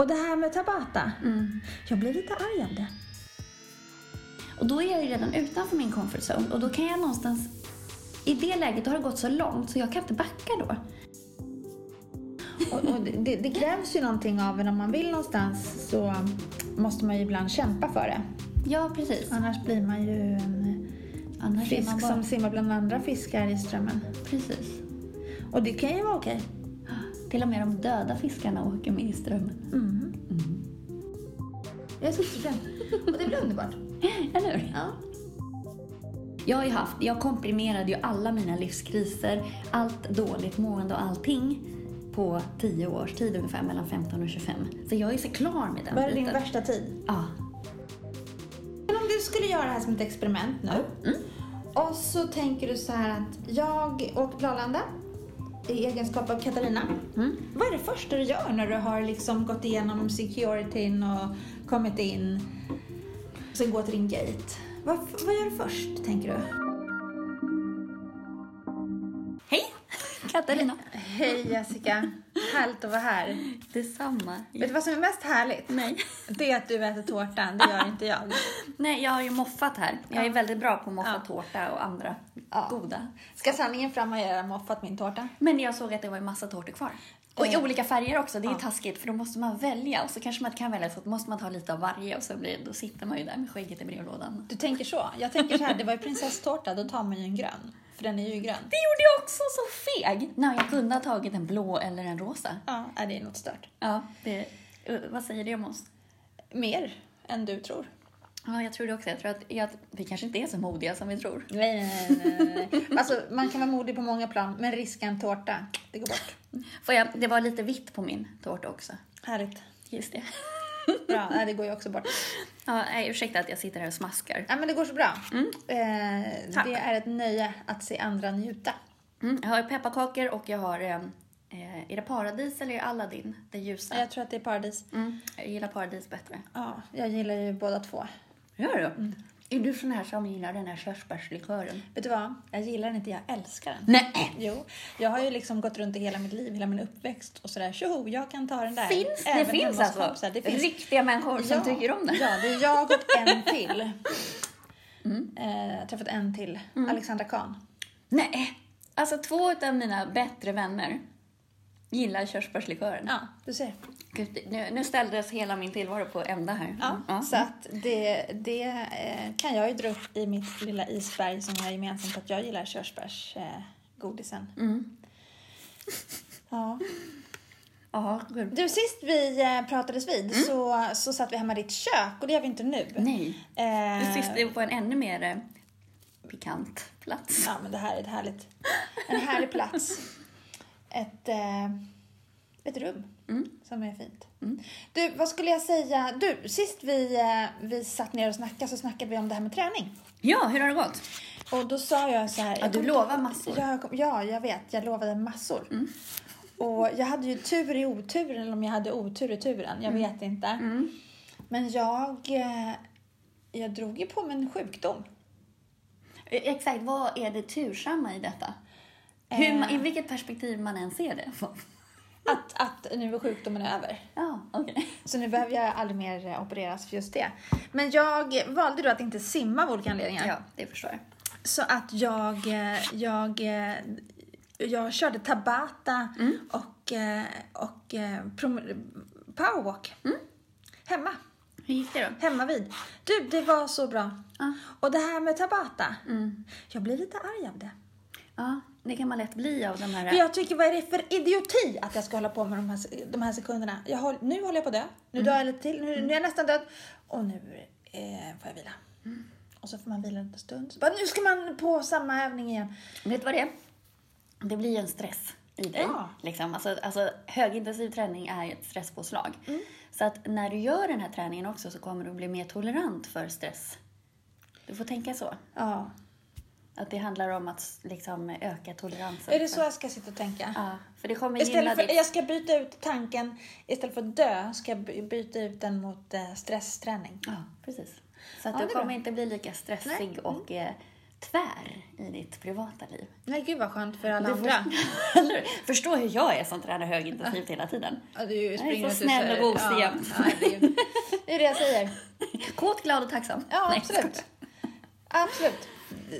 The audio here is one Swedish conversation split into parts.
Och det här med Tabata, Mm. jag blir lite arg av det. Och då är jag ju redan utanför min comfort zone och då kan jag någonstans... I det läget då har det gått så långt så jag kan inte backa då. Och, och det, det krävs ju någonting av en om man vill någonstans så måste man ju ibland kämpa för det. Ja, precis. Annars blir man ju en Annars fisk bara... som simmar bland andra fiskar i strömmen. Precis. Och det kan ju vara okej. Till och med de döda fiskarna åker med i strömmen. Mm. Jag är så sugen. Och det blir underbart. Eller hur? Ja. Jag har haft, jag komprimerade ju alla mina livskriser, allt dåligt mående och allting på 10 års tid ungefär, mellan 15 och 25. Så jag är så klar med den Vad är din värsta tid? Ja. Men om du skulle göra det här som ett experiment nu. Mm. Och så tänker du så här att jag åker till Arlanda i egenskap av Katarina. Mm. Vad är det första du gör när du har liksom gått igenom securityn och kommit in? Sen gå till din gate. Vad, vad gör du först, tänker du? Katarina. Hej Jessica, härligt att vara här. Detsamma. Vet du vad som är mest härligt? Nej. Det är att du äter tårtan, det gör inte jag. Nej, jag har ju moffat här. Jag är väldigt bra på att moffa Ja. tårta och andra Ja. goda. Ska sanningen fram har jag moffat min tårta. Men jag såg att det var en massa tårtor kvar. Och i olika färger också. Det är Ja. taskigt för då måste man välja. Och så kanske man inte kan välja så måste man ta lite av varje och så blir, då sitter man ju där med skägget i brevlådan. Du tänker så? Jag tänker så här, det var ju prinsesstårta, då tar man ju en grön. För den är ju grön. Det gjorde jag också, så feg! Nej, jag kunde ha tagit en blå eller en rosa. Ja, det är något stört. Ja, det, uh, vad säger det om oss? Mer än du tror. Ja, jag tror det också. Jag tror att jag, vi kanske inte är så modiga som vi tror. Nej, nej, nej, nej. Alltså, man kan vara modig på många plan, men riska en tårta, det går bort. Får jag, det var lite vitt på min tårta också. Härligt. Just det. Bra, nej, det går ju också bort. Ja, nej, ursäkta att jag sitter här och smaskar. Ja, men det går så bra. Mm. Eh, det är ett nöje att se andra njuta. Mm, jag har pepparkakor och jag har... Eh, eh, är det paradis eller är det Aladdin? Det ljusa. Jag tror att det är paradis. Mm, jag gillar paradis bättre. Ja, jag gillar ju båda två. Gör du? Är du sån här som gillar den här körsbärslikören? Vet du vad? Jag gillar den inte, jag älskar den. Nej! Jo, jag har ju liksom gått runt i hela mitt liv, hela min uppväxt och sådär, tjoho, jag kan ta den där. Finns, det finns alltså kompisar. Det finns. riktiga människor som tycker om den? Ja, det är jag och en till. Mm. Eh, jag har träffat en till, Alexandra Kahn. Nej! Alltså två av mina bättre vänner gillar körsbärslikören. Ja, du ser. Gud, nu, nu ställdes hela min tillvaro på ända här. Ja, Så att det, det eh, kan jag ju dra upp i mitt lilla isberg som vi har gemensamt, att jag gillar körsbärsgodisen. Eh. Mm. ja. Ja, gud. Du, sist vi eh, pratades vid så, så satt vi hemma i ditt kök och det gör vi inte nu. Nej. Eh, Du sist på en ännu mer pikant plats. Ja, men det här är ett härligt, en härlig plats. Ett, eh, ett rum Mm. som är fint. Mm. Du, vad skulle jag säga? Du, sist vi, eh, vi satt ner och snackade så snackade vi om det här med träning. Ja, hur har det gått? Och då sa jag så här... Ja, du lovar massor. Jag, ja, jag vet. Jag lovade massor. Mm. Och jag hade ju tur i oturen, eller om jag hade otur i turen. Jag vet inte. Mm. Men jag, eh, jag drog ju på mig en sjukdom. Eh, Exakt, vad är det tursamma i detta? Hur, man- I Eh. vilket perspektiv man än ser det. Att, att nu är sjukdomen över. Ja, okej. Så nu behöver jag aldrig mer eh, opereras för just det. Men jag valde då att inte simma av olika anledningar. Ja, det förstår jag. Så att jag, eh, jag, eh, jag körde tabata Mm. och, eh, och eh, powerwalk. Mm. Hemma. Hur gick det då? Hemma vid. Du, det var så bra. Ja. Och det här med tabata. Mm. Jag blir lite arg av det. Ja, det kan man lätt bli av de här... För jag tycker, vad är det för idioti att jag ska hålla på med de här, de här sekunderna? Jag håll, nu håller jag på att dö. Nu dör jag lite till. Nu, nu är jag nästan död. Och nu eh, får jag vila. Och så får man vila en stund. Så bara, nu ska man på samma övning igen. Vet du vad det är? Det blir en stress i dig. Ja. Liksom. Alltså, alltså, högintensiv träning är ju ett stresspåslag. Så att när du gör den här träningen också så kommer du bli mer tolerant för stress. Du får tänka så. Ja. Att det handlar om att liksom, öka toleransen. Är det så jag ska sitta och tänka? Ja, för det kommer Istället för, ditt... jag ska byta ut tanken, istället för att dö, ska jag by- byta ut den mot eh, stressträning. Ja, precis. Så att Ja, du är kommer bra. inte bli lika stressig Nej. Mm. och eh, tvär i ditt privata liv. Nej, gud vad skönt för alla Du andra. hur? Förstå hur jag är som tränar högintensivt hela tiden. Ja, du är springer så snäll och gosig ja, jämt. ja, det, är, det är det jag säger. Kåt, glad och tacksam. Ja, Nej, absolut. Absolut.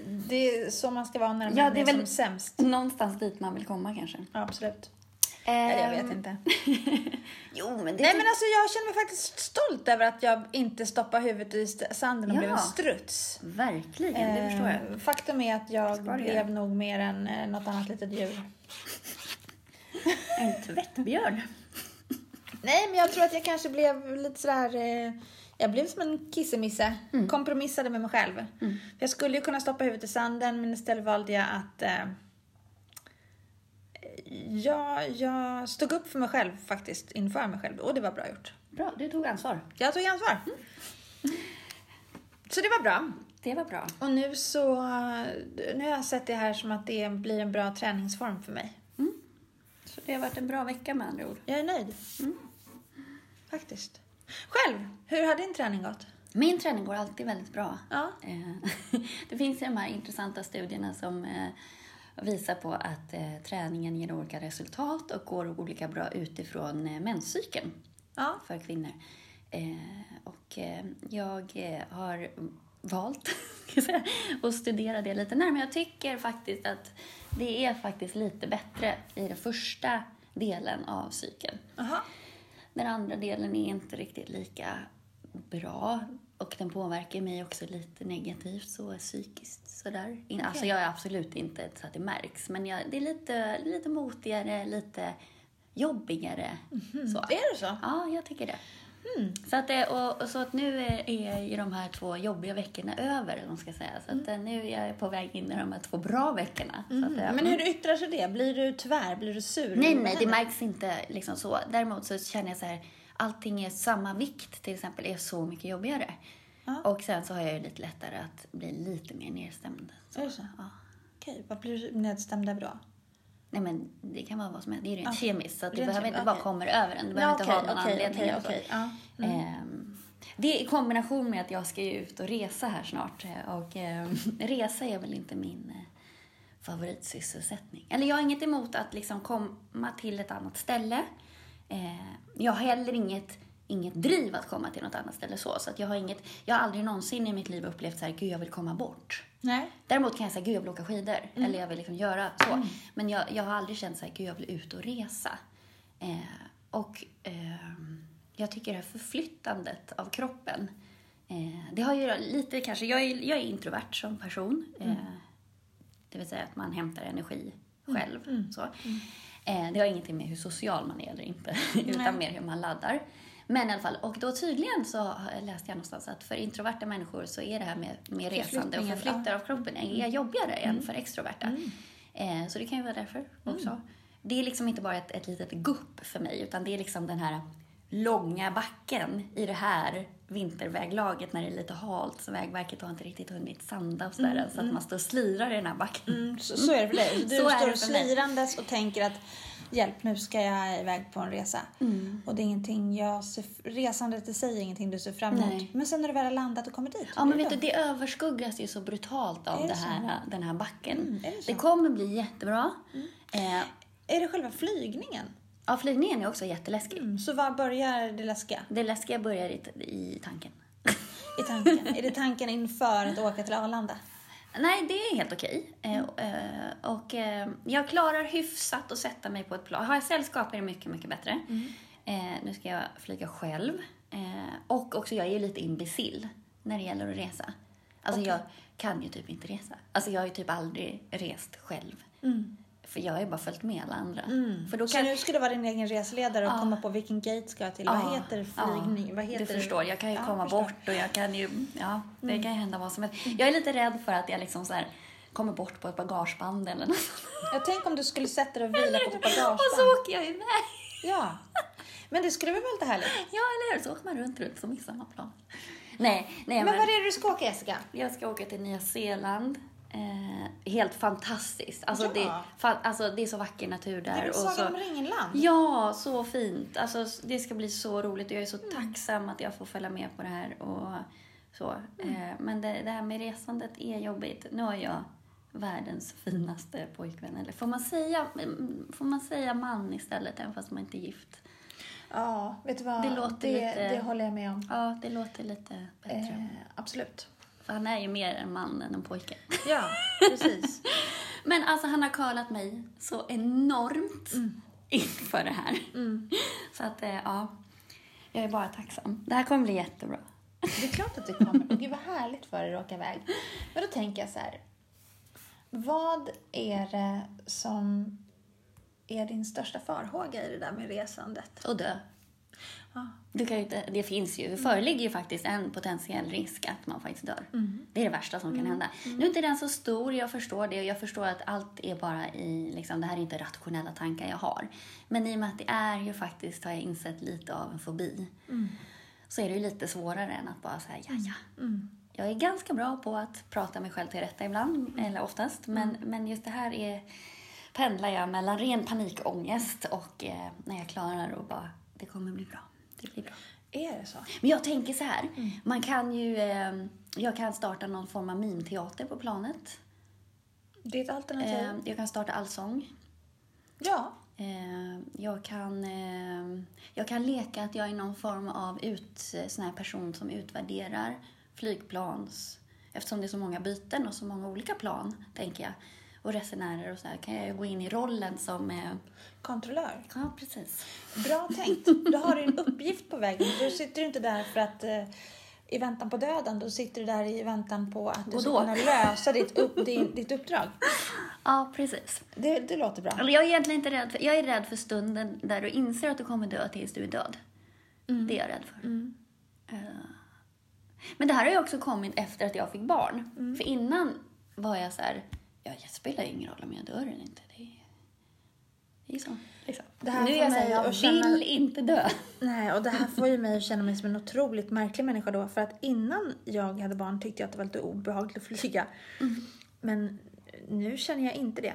Det- är så man ska vara när man Ja, det är väl- som sämst. Någonstans dit man vill komma kanske. Ja, absolut. Eller jag vet inte. Jo, men det Nej, men alltså jag känner mig faktiskt stolt över att jag inte stoppade huvudet i sanden och Ja. blev en struts. Verkligen, det förstår jag. Eh, Faktum är att jag du blev nog mer än eh, något annat litet djur. En tvättbjörn. Nej, men jag tror att jag kanske blev lite sådär... Eh, jag blev som en kissemisse. Mm. Kompromissade med mig själv. Jag skulle ju kunna stoppa huvudet i sanden, men istället valde jag att... Eh, jag, jag stod upp för mig själv faktiskt, inför mig själv. Och det var bra gjort. Bra, du tog ansvar. Jag tog ansvar. Så det var bra. Det var bra. Och nu så... Nu har jag sett det här som att det blir en bra träningsform för mig. Så det har varit en bra vecka med andra ord. Jag är nöjd. Faktiskt. Själv, hur har din träning gått? Min träning går alltid väldigt bra. Ja. Eh, Det finns ju de här intressanta studierna som eh, visar på att eh, träningen ger olika resultat och går olika bra utifrån menscykeln Ja. för kvinnor. Och jag har valt att studera det lite närmare. Jag tycker faktiskt att det är faktiskt lite bättre i den första delen av cykeln. Jaha. Den andra delen är inte riktigt lika bra och den påverkar mig också lite negativt så psykiskt sådär. In- Alltså jag är absolut inte så att det märks men jag, det är lite, lite motigare, lite jobbigare. Så. Är det så? Ja, jag tycker det. Så, att det och, och så att nu är är ju de här två jobbiga veckorna över, man ska säga. Så att eh, nu är jag på väg in i de här två bra veckorna. Så att, eh, Men hur yttrar sig det? Blir du tvär? Blir du sur? Nej, nej, det märks inte liksom så. Däremot så känner jag så här, allting är samma vikt till exempel är så mycket jobbigare. Ja. Och sen så har jag ju lite lättare att bli lite mer nedstämd. Är det så? Ja. Okej, vad blir du nedstämd över då? Nej men det kan vara vad som helst, det är rent Ja. kemiskt så att det Rent behöver inte bara okej. komma över en. Det behöver inte ha någon anledning. okej. Ja. Ehm, Det i kombination med att jag ska ju ut och resa här snart. eh, Och eh, resa är väl inte min eh, favoritsysselsättning. Eller jag har inget emot att liksom komma till ett annat ställe. Eh, jag har heller inget, inget driv att komma till något annat ställe så. Så att jag har inget, jag har aldrig någonsin i mitt liv upplevt så här, gud jag vill komma bort. Nej. Däremot kan jag säga, gud jag vill åka skidor. Mm. Eller jag vill liksom göra så. Men jag, jag har aldrig känt så här, gud jag vill ut och resa. Eh, och ehm, jag tycker det här förflyttandet av kroppen. Eh, det har ju lite kanske, jag är, jag är introvert som person. Mm. Eh, det vill säga att man hämtar energi själv. Mm. Så. Eh, det har ingenting med hur social man är eller inte. utan mer hur man laddar. Men i alla fall, och då tydligen så läste jag någonstans att för introverta människor så är det här med, med resande och förflyttar av kroppen är jobbigare än för extroverta. Eh, så det kan ju vara därför också. Det är liksom inte bara ett, ett litet gupp för mig, utan det är liksom den här långa backen i det här vinterväglaget när det är lite halt så Vägverket har inte riktigt hunnit sanda och sådär så att man står och slirar i den här backen. Mm, så, så är det för dig. Du Så står slirandes och tänker att hjälp, nu ska jag iväg på en resa. Mm. Och det är ingenting jag ser, resandet i sig är ingenting du ser fram emot. Nej. Men sen när du väl har landat och kommit dit. Ja, men vet du, det överskuggas ju så brutalt av det det här, den här backen. Mm, det det, kommer bli jättebra. Eh, bra. Är det själva flygningen? ja, flygningen är också jätteläskig. Mm, så var börjar det läskiga? Det läskiga börjar i, i tanken. I tanken? är det tanken inför att åka till Arlanda? Nej, det är helt okej. Eh, eh, och eh, jag klarar hyfsat att sätta mig på ett plan. Har jag sällskap är det mycket, mycket bättre. Eh, nu ska jag flyga själv. Och också, jag är ju lite imbecill när det gäller att resa. Alltså, jag kan ju typ inte resa. Alltså, jag har ju typ aldrig rest själv. För jag har ju bara följt med alla andra. För då Så kan... nu ska du vara din egen reseledare och Ja. komma på vilken gate ska jag till? Ja, Vad heter flygning? ja, Vad heter Du förstår, jag kan ju komma bort och jag kan ju, ja, det kan ju hända vad som helst. Jag är lite rädd för att jag liksom så här kommer bort på ett bagageband eller något. Jag tänk om du skulle sätta dig och vila på ett bagageband. Och så åker jag iväg. Ja. Men det skulle väl vara lite härligt? Ja, eller hur? Så åker man runt, runt som i samma plan. Nej, nej Men men, var är det du ska åka Jessica? jag ska åka till Nya Zeeland. Eh, helt fantastiskt. Alltså, Ja. det, fa, alltså, det är så vacker natur Det där. är väl och Sagan om ringen-land? Ja, så fint. Alltså, det ska bli så roligt och jag är så tacksam att jag får följa med på det här och Så. Eh, men det, det här med resandet är jobbigt. Nu har jag världens finaste pojkvän. Eller får man säga, får man säga man istället, även fast man inte är gift? Ja, vet du vad? Det låter det, lite- det håller jag med om. Ja, det låter lite bättre. Eh, absolut. Han är ju mer en man än en pojke. Ja, precis. Men alltså han har curlat mig så enormt inför det här. Så att, eh, ja. Jag är bara tacksam. Det här kommer bli jättebra. Det är klart att det kommer. Och gud vad härligt för dig att åka iväg. Men då tänker jag så här. Vad är det som är din största farhåga i det där med resandet? Och dö. Du kan inte, det finns ju, det föreligger ju faktiskt en potentiell risk att man faktiskt dör. Det är det värsta som kan hända. Nu är inte den så stor, jag förstår det och jag förstår att allt är bara i, liksom, det här är inte rationella tankar jag har. Men i och med att det är ju faktiskt, har jag insett, lite av en fobi. Så är det ju lite svårare än att bara säga ja, ja. Jag är ganska bra på att prata mig själv till rätta ibland, eller oftast. Men, men just det här är, pendlar jag mellan ren panikångest och eh, när jag klarar och bara, det kommer bli bra. Det blir bra. Är det så? Men jag tänker så här, man kan ju, eh, jag kan starta någon form av mimteater på planet. Det är ett alternativ. Eh, jag kan starta allsång. ja. Eh, jag, kan, eh, jag kan leka att jag är någon form av ut, sån här person som utvärderar flygplans... Eftersom det är så många byten och så många olika plan, tänker jag, och resenärer och så här, kan jag gå in i rollen som... Eh, Kontrollör. ja, precis. Bra tänkt. Då har du en uppgift på vägen. Du sitter inte där för att eh, i väntan på döden. Då sitter du där i väntan på att du ska kunna lösa ditt, upp, din, ditt uppdrag. Ja, precis. Det, det låter bra. Eller jag är egentligen inte rädd för, jag är rädd för stunden där du inser att du kommer dö tills du är död. Det är jag rädd för. Eh, Men det här har ju också kommit efter att jag fick barn. För innan var jag så här, ja, det spelar ingen roll om jag dör eller inte. Det är, det. Liksom. Här nu är jag så här, mig jag känna- vill inte dö. Nej, och det här får ju mig att känna mig som en otroligt märklig människa då. För att innan jag hade barn tyckte jag att det var lite obehagligt att flyga. Men nu känner jag inte det.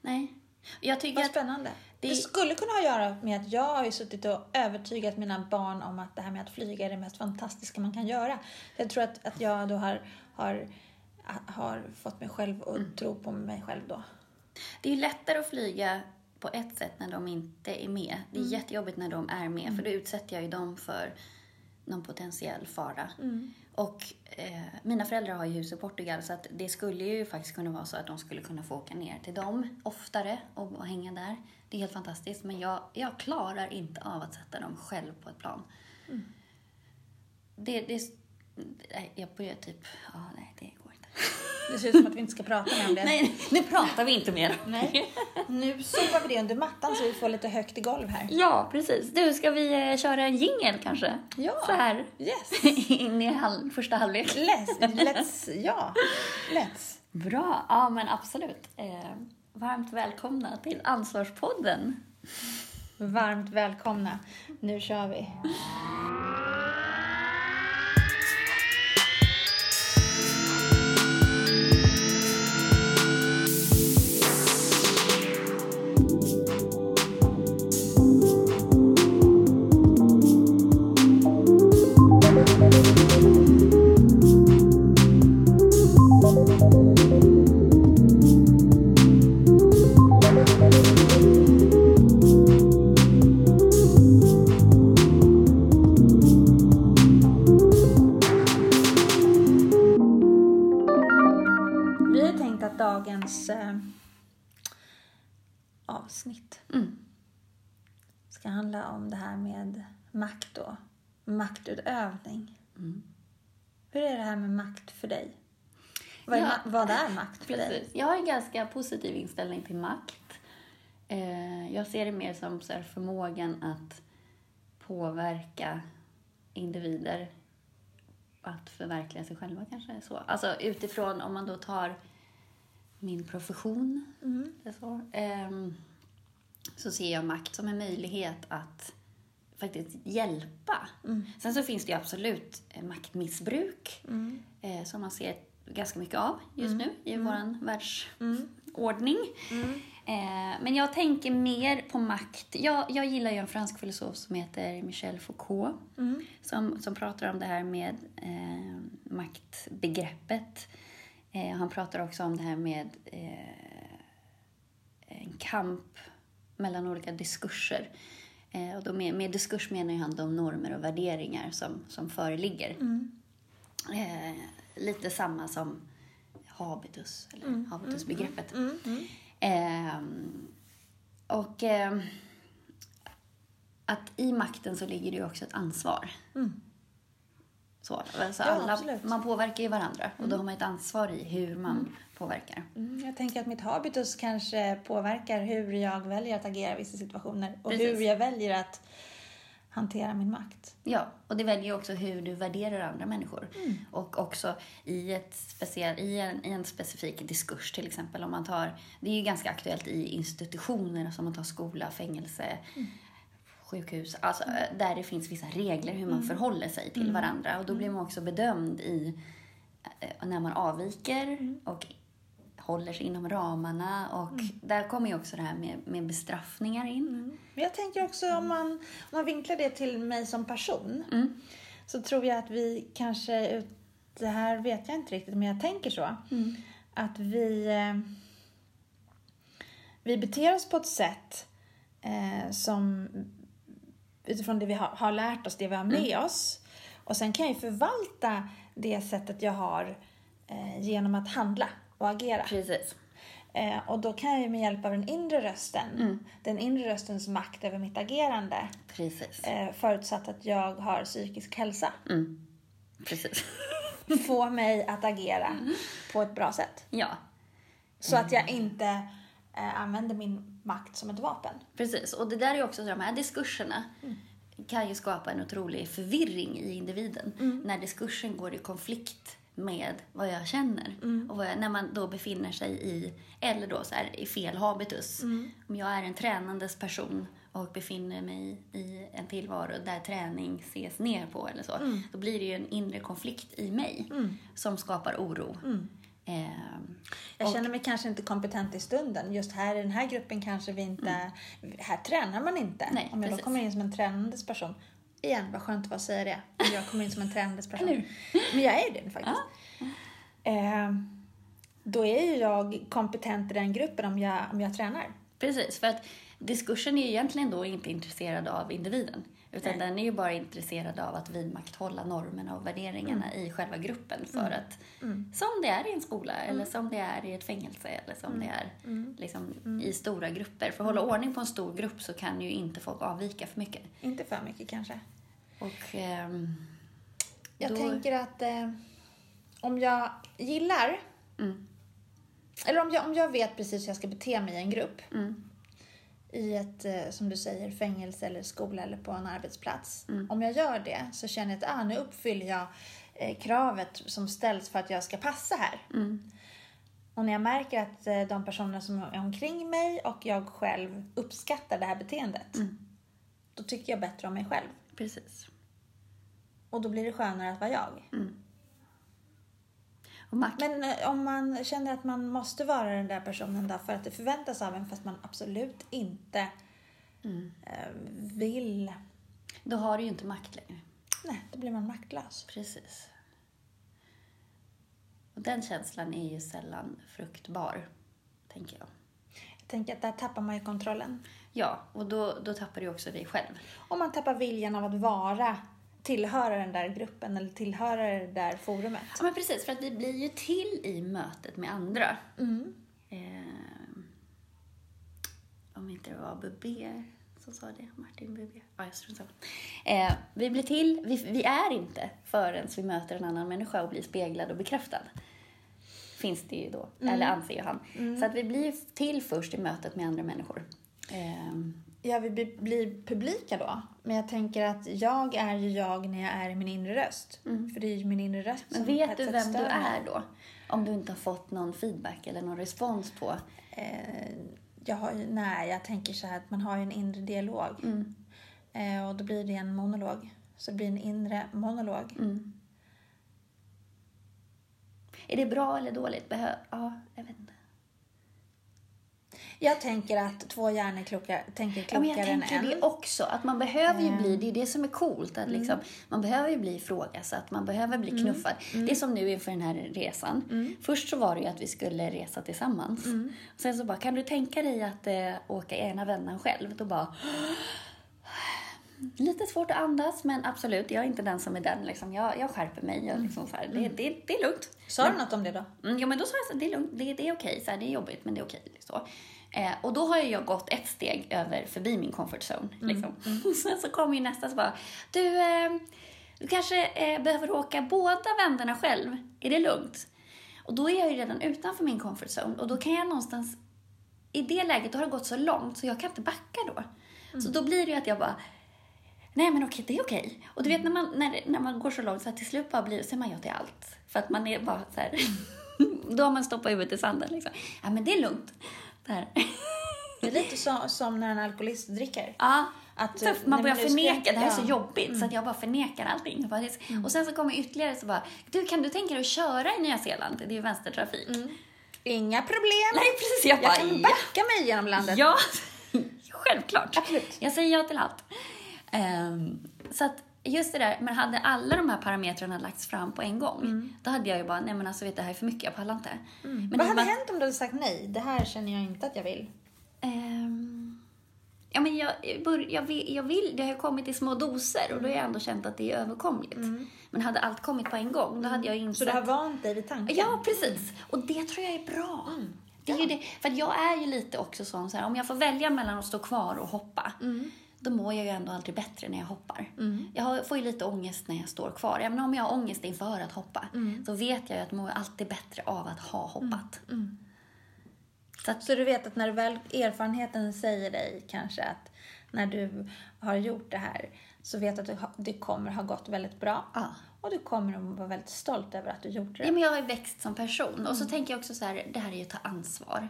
Nej. Jag tycker Vad spännande. Det... det- skulle kunna ha att göra med att jag har ju suttit och övertygat mina barn om att det här med att flyga är det mest fantastiska man kan göra. Jag tror att, att jag då har, har, har fått mig själv att tro på mig själv då. Det är ju lättare att flyga på ett sätt när de inte är med. Det är jättejobbigt när de är med, för då utsätter jag ju dem för någon potentiell fara. Och eh, mina föräldrar har ju hus i Portugal, så att det skulle ju faktiskt kunna vara så att de skulle kunna få åka ner till dem oftare och, och hänga där. Det är helt fantastiskt, men jag, jag klarar inte av att sätta dem själv på ett plan. Det, det, nej, jag börjar typ, ja nej det. Det ser ut som att vi inte ska prata mer om det. Nej, nu pratar vi inte mer. Nej. Nu sopar vi det under mattan så vi får lite högt i golv här. Ja, precis. Du, ska vi eh, köra en jingel kanske? Ja. Så här Yes. in i halv, första halvlek. Let's, let's, ja. Let's. Bra. Ja, men absolut. Eh, varmt välkomna till Ansvarspodden. Varmt välkomna. Nu kör vi. Vi eh, avsnitt Mm. ska handla om det här med makt och maktutövning. Mm. Hur är det här med makt för dig? Vad är, Ja. ma- vad är makt för dig? Precis. Jag har en ganska positiv inställning till makt. Eh, jag ser det mer som så här, förmågan att påverka individer att förverkliga sig själva kanske. Så. Alltså utifrån, om man då tar min profession, Mm. så, ehm, så ser jag makt som en möjlighet att faktiskt hjälpa. Mm. Sen så finns det ju absolut eh, maktmissbruk Mm. eh, som man ser ganska mycket av just nu i vår världsordning. Mm. Eh, men jag tänker mer på makt. Jag, jag gillar ju en fransk filosof som heter Michel Foucault. Som, som pratar om det här med eh, maktbegreppet. Eh, han pratar också om det här med eh, en kamp mellan olika diskurser. Eh, och då med, med diskurs menar han de normer och värderingar som, som föreligger. Eh, lite samma som habitus, eller habitusbegreppet. Ehm, och ehm, att i makten så ligger det ju också ett ansvar. Så, alltså Ja, alla, absolut. man påverkar ju varandra och då har man ett ansvar i hur man påverkar. Mm, jag tänker att mitt habitus kanske påverkar hur jag väljer att agera i vissa situationer och Precis. hur jag väljer att hantera min makt. Ja, och det väljer ju också hur du värderar andra människor. Mm. Och också i, ett speciell, i, en, i en specifik diskurs till exempel. Om man tar, det är ju ganska aktuellt i institutioner, som man tar skola, fängelse, Mm. Sjukhus. Alltså, där det finns vissa regler hur man Mm. förhåller sig till varandra. Och då blir man också bedömd i eh, när man avviker Mm. och håller sig inom ramarna. Och där kommer ju också det här med, med bestraffningar in. Men jag tänker också om man, om man vinklar det till mig som person Mm. så tror jag att vi kanske, det här vet jag inte riktigt men jag tänker så, att vi, eh, vi beter oss på ett sätt eh, som utifrån det vi har, har lärt oss, det vi har med oss. Och sen kan jag ju förvalta det sättet jag har eh, genom att handla och agera. Precis. Eh, och då kan jag ju med hjälp av den inre rösten, Mm. den inre röstens makt över mitt agerande, Precis. eh, förutsatt att jag har psykisk hälsa, Mm. Precis. få mig att agera på ett bra sätt. Ja, Så att jag inte eh, använder min makt som ett vapen. precis. Och det där är också så, de här diskurserna kan ju skapa en otrolig förvirring i individen. När diskursen går i konflikt med vad jag känner. Och vad jag, när man då befinner sig i, eller då så här, i fel habitus. Om jag är en tränandes person och befinner mig i en tillvaro där träning ses ner på eller så. Då blir det ju en inre konflikt i mig som skapar oro. Ehm, Jag och- känner mig kanske inte kompetent i stunden. Just här i den här gruppen kanske vi inte... Här tränar man inte. Nej, Om jag då precis. kommer in som en tränandes person. Igen, vad skönt att få säga det. Om jag kommer in som en tränandes person. Men jag är det faktiskt. Eh, då är ju jag kompetent i den gruppen om jag, om jag tränar. Precis, för att diskursen är egentligen då inte intresserad av individen. Utan Nej. den är ju bara intresserad av att vidmakthålla normerna och värderingarna i själva gruppen. För att, som det är i en skola, eller som det är i ett fängelse, eller som det är liksom, i stora grupper. För att hålla ordning på en stor grupp så kan ju inte folk avvika för mycket. Inte för mycket kanske. Och ehm, Jag då, tänker att eh, om jag gillar, Mm. eller om jag, om jag vet precis hur jag ska bete mig i en grupp, Mm. I ett, eh, som du säger, fängelse eller skola eller på en arbetsplats. Mm. Om jag gör det så känner jag att ah, nu uppfyller jag eh, kravet som ställs för att jag ska passa här. Mm. Och när jag märker att eh, de personer som är omkring mig och jag själv uppskattar det här beteendet, Mm. då tycker jag bättre om mig själv. Precis. Och då blir det skönare att vara jag. Makt, Men eh, om man känner att man måste vara den där personen då för att det förväntas av en fast man absolut inte Mm. eh, vill, då har du ju inte makt längre. nej, då blir man maktlös. Precis. Och den känslan är ju sällan fruktbar, tänker jag. Jag tänker att där tappar man ju kontrollen. Ja, och då, då tappar du också dig själv. Om man tappar viljan av att vara, tillhöra den där gruppen eller tillhöra det där forumet. Ja, men precis, för att vi blir ju till i mötet med andra. Mm. Eh, om inte det var Bubé som sa det, Martin Bubé. Ja, jag strunt samma. eh, Vi blir till, vi, vi är inte förrän vi möter en annan människa och blir speglad och bekräftad. Finns det ju då, eller anser ju han. Så att vi blir till först i mötet med andra människor. Eh, Ja, vi blir, blir publika då. Men jag tänker att jag är ju jag när jag är i min inre röst. För det är ju min inre röst Men som vet du vem du är då? Om du inte har fått någon feedback eller någon respons på... Eh, jag har ju, nej, jag tänker så här att man har ju en inre dialog. Mm. Eh, och då blir det en monolog. Så det blir en inre monolog. Mm. Är det bra eller dåligt? Behö ja, jag vet inte. Jag tänker att två hjärnor klokar, tänker Ja, men klokare jag än tänker en. det också, att man behöver ju bli, Ehm. det är det som är coolt, att liksom, man behöver ju bli ifrågasatt, man behöver bli Mm. knuffad. Det är som nu inför den här resan. Först så var det ju att vi skulle resa tillsammans. Mm. Sen så bara, kan du tänka dig att eh, åka ena vändan själv? Då bara, Lite svårt att andas, men absolut, jag är inte den som är den. Liksom. Jag, jag skärper mig. Jag, liksom, så här, det, det, det är lugnt. Sa du något om det då? Mm, ja, men då sa jag så här, det är lugnt, det, det är okej, så här, det är jobbigt, men det är okej. Liksom. Eh, och då har jag gått ett steg över förbi min comfort zone. Liksom. Och sen så kommer ju nästa så bara, du, eh, du kanske eh, behöver åka båda vändarna själv, är det lugnt? Och då är jag ju redan utanför min comfort zone och då kan jag någonstans, i det läget, då har det gått så långt så jag kan inte backa då. Så då blir det ju att jag bara, Nej men okej, det är okej. Och du vet när man, när, när man går så långt så att till slut bara blir, säger man ja till allt. För att man är bara så här, då har man stoppat huvudet i sanden liksom. Ja men det är lugnt. Där. Det är lite så, som när en alkoholist dricker. Ja. Att, Så eh, man börjar ska förneka, det här är så ja. jobbigt så att jag bara förnekar allting. Det- Och sen så kommer ytterligare så bara, du kan du tänka dig att köra i Nya Zeeland? Det är ju vänstertrafik. Inga problem. Nej precis, jag bara, jag kan ja. backa mig genom landet. Ja, självklart. Absolut. Jag säger ja till allt. Ehm, så att just det där, men hade alla de här parametrarna lagts fram på en gång, då hade jag ju bara, nej men alltså vet det här är för mycket, jag pallar inte. Men Mm. Vad i och hade att- hänt om du hade sagt nej? Det här känner jag inte att jag vill. Ehm, ja men jag, jag vill, jag vill, det har kommit i små doser och då har jag ändå känt att det är överkomligt. Men hade allt kommit på en gång, då hade jag insett... Så du har vant dig vid tanken? Ja, precis. Och det tror jag är bra. Det är ju det, för jag är ju lite också sån så här, om jag får välja mellan att stå kvar och hoppa, då mår jag ju ändå aldrig bättre när jag hoppar. Jag har, får ju lite ångest när jag står kvar. Även om jag har ångest inför att hoppa, så vet jag ju att jag mår alltid bättre av att ha hoppat. Så att, Så du vet att när väl erfarenheten säger dig kanske att när du har gjort det här så vet du att det kommer ha gått väldigt bra. ja. Och du kommer att vara väldigt stolt över att du gjorde det. Ja, men jag har ju växt som person. Och så tänker jag också så här, det här är ju att ta ansvar.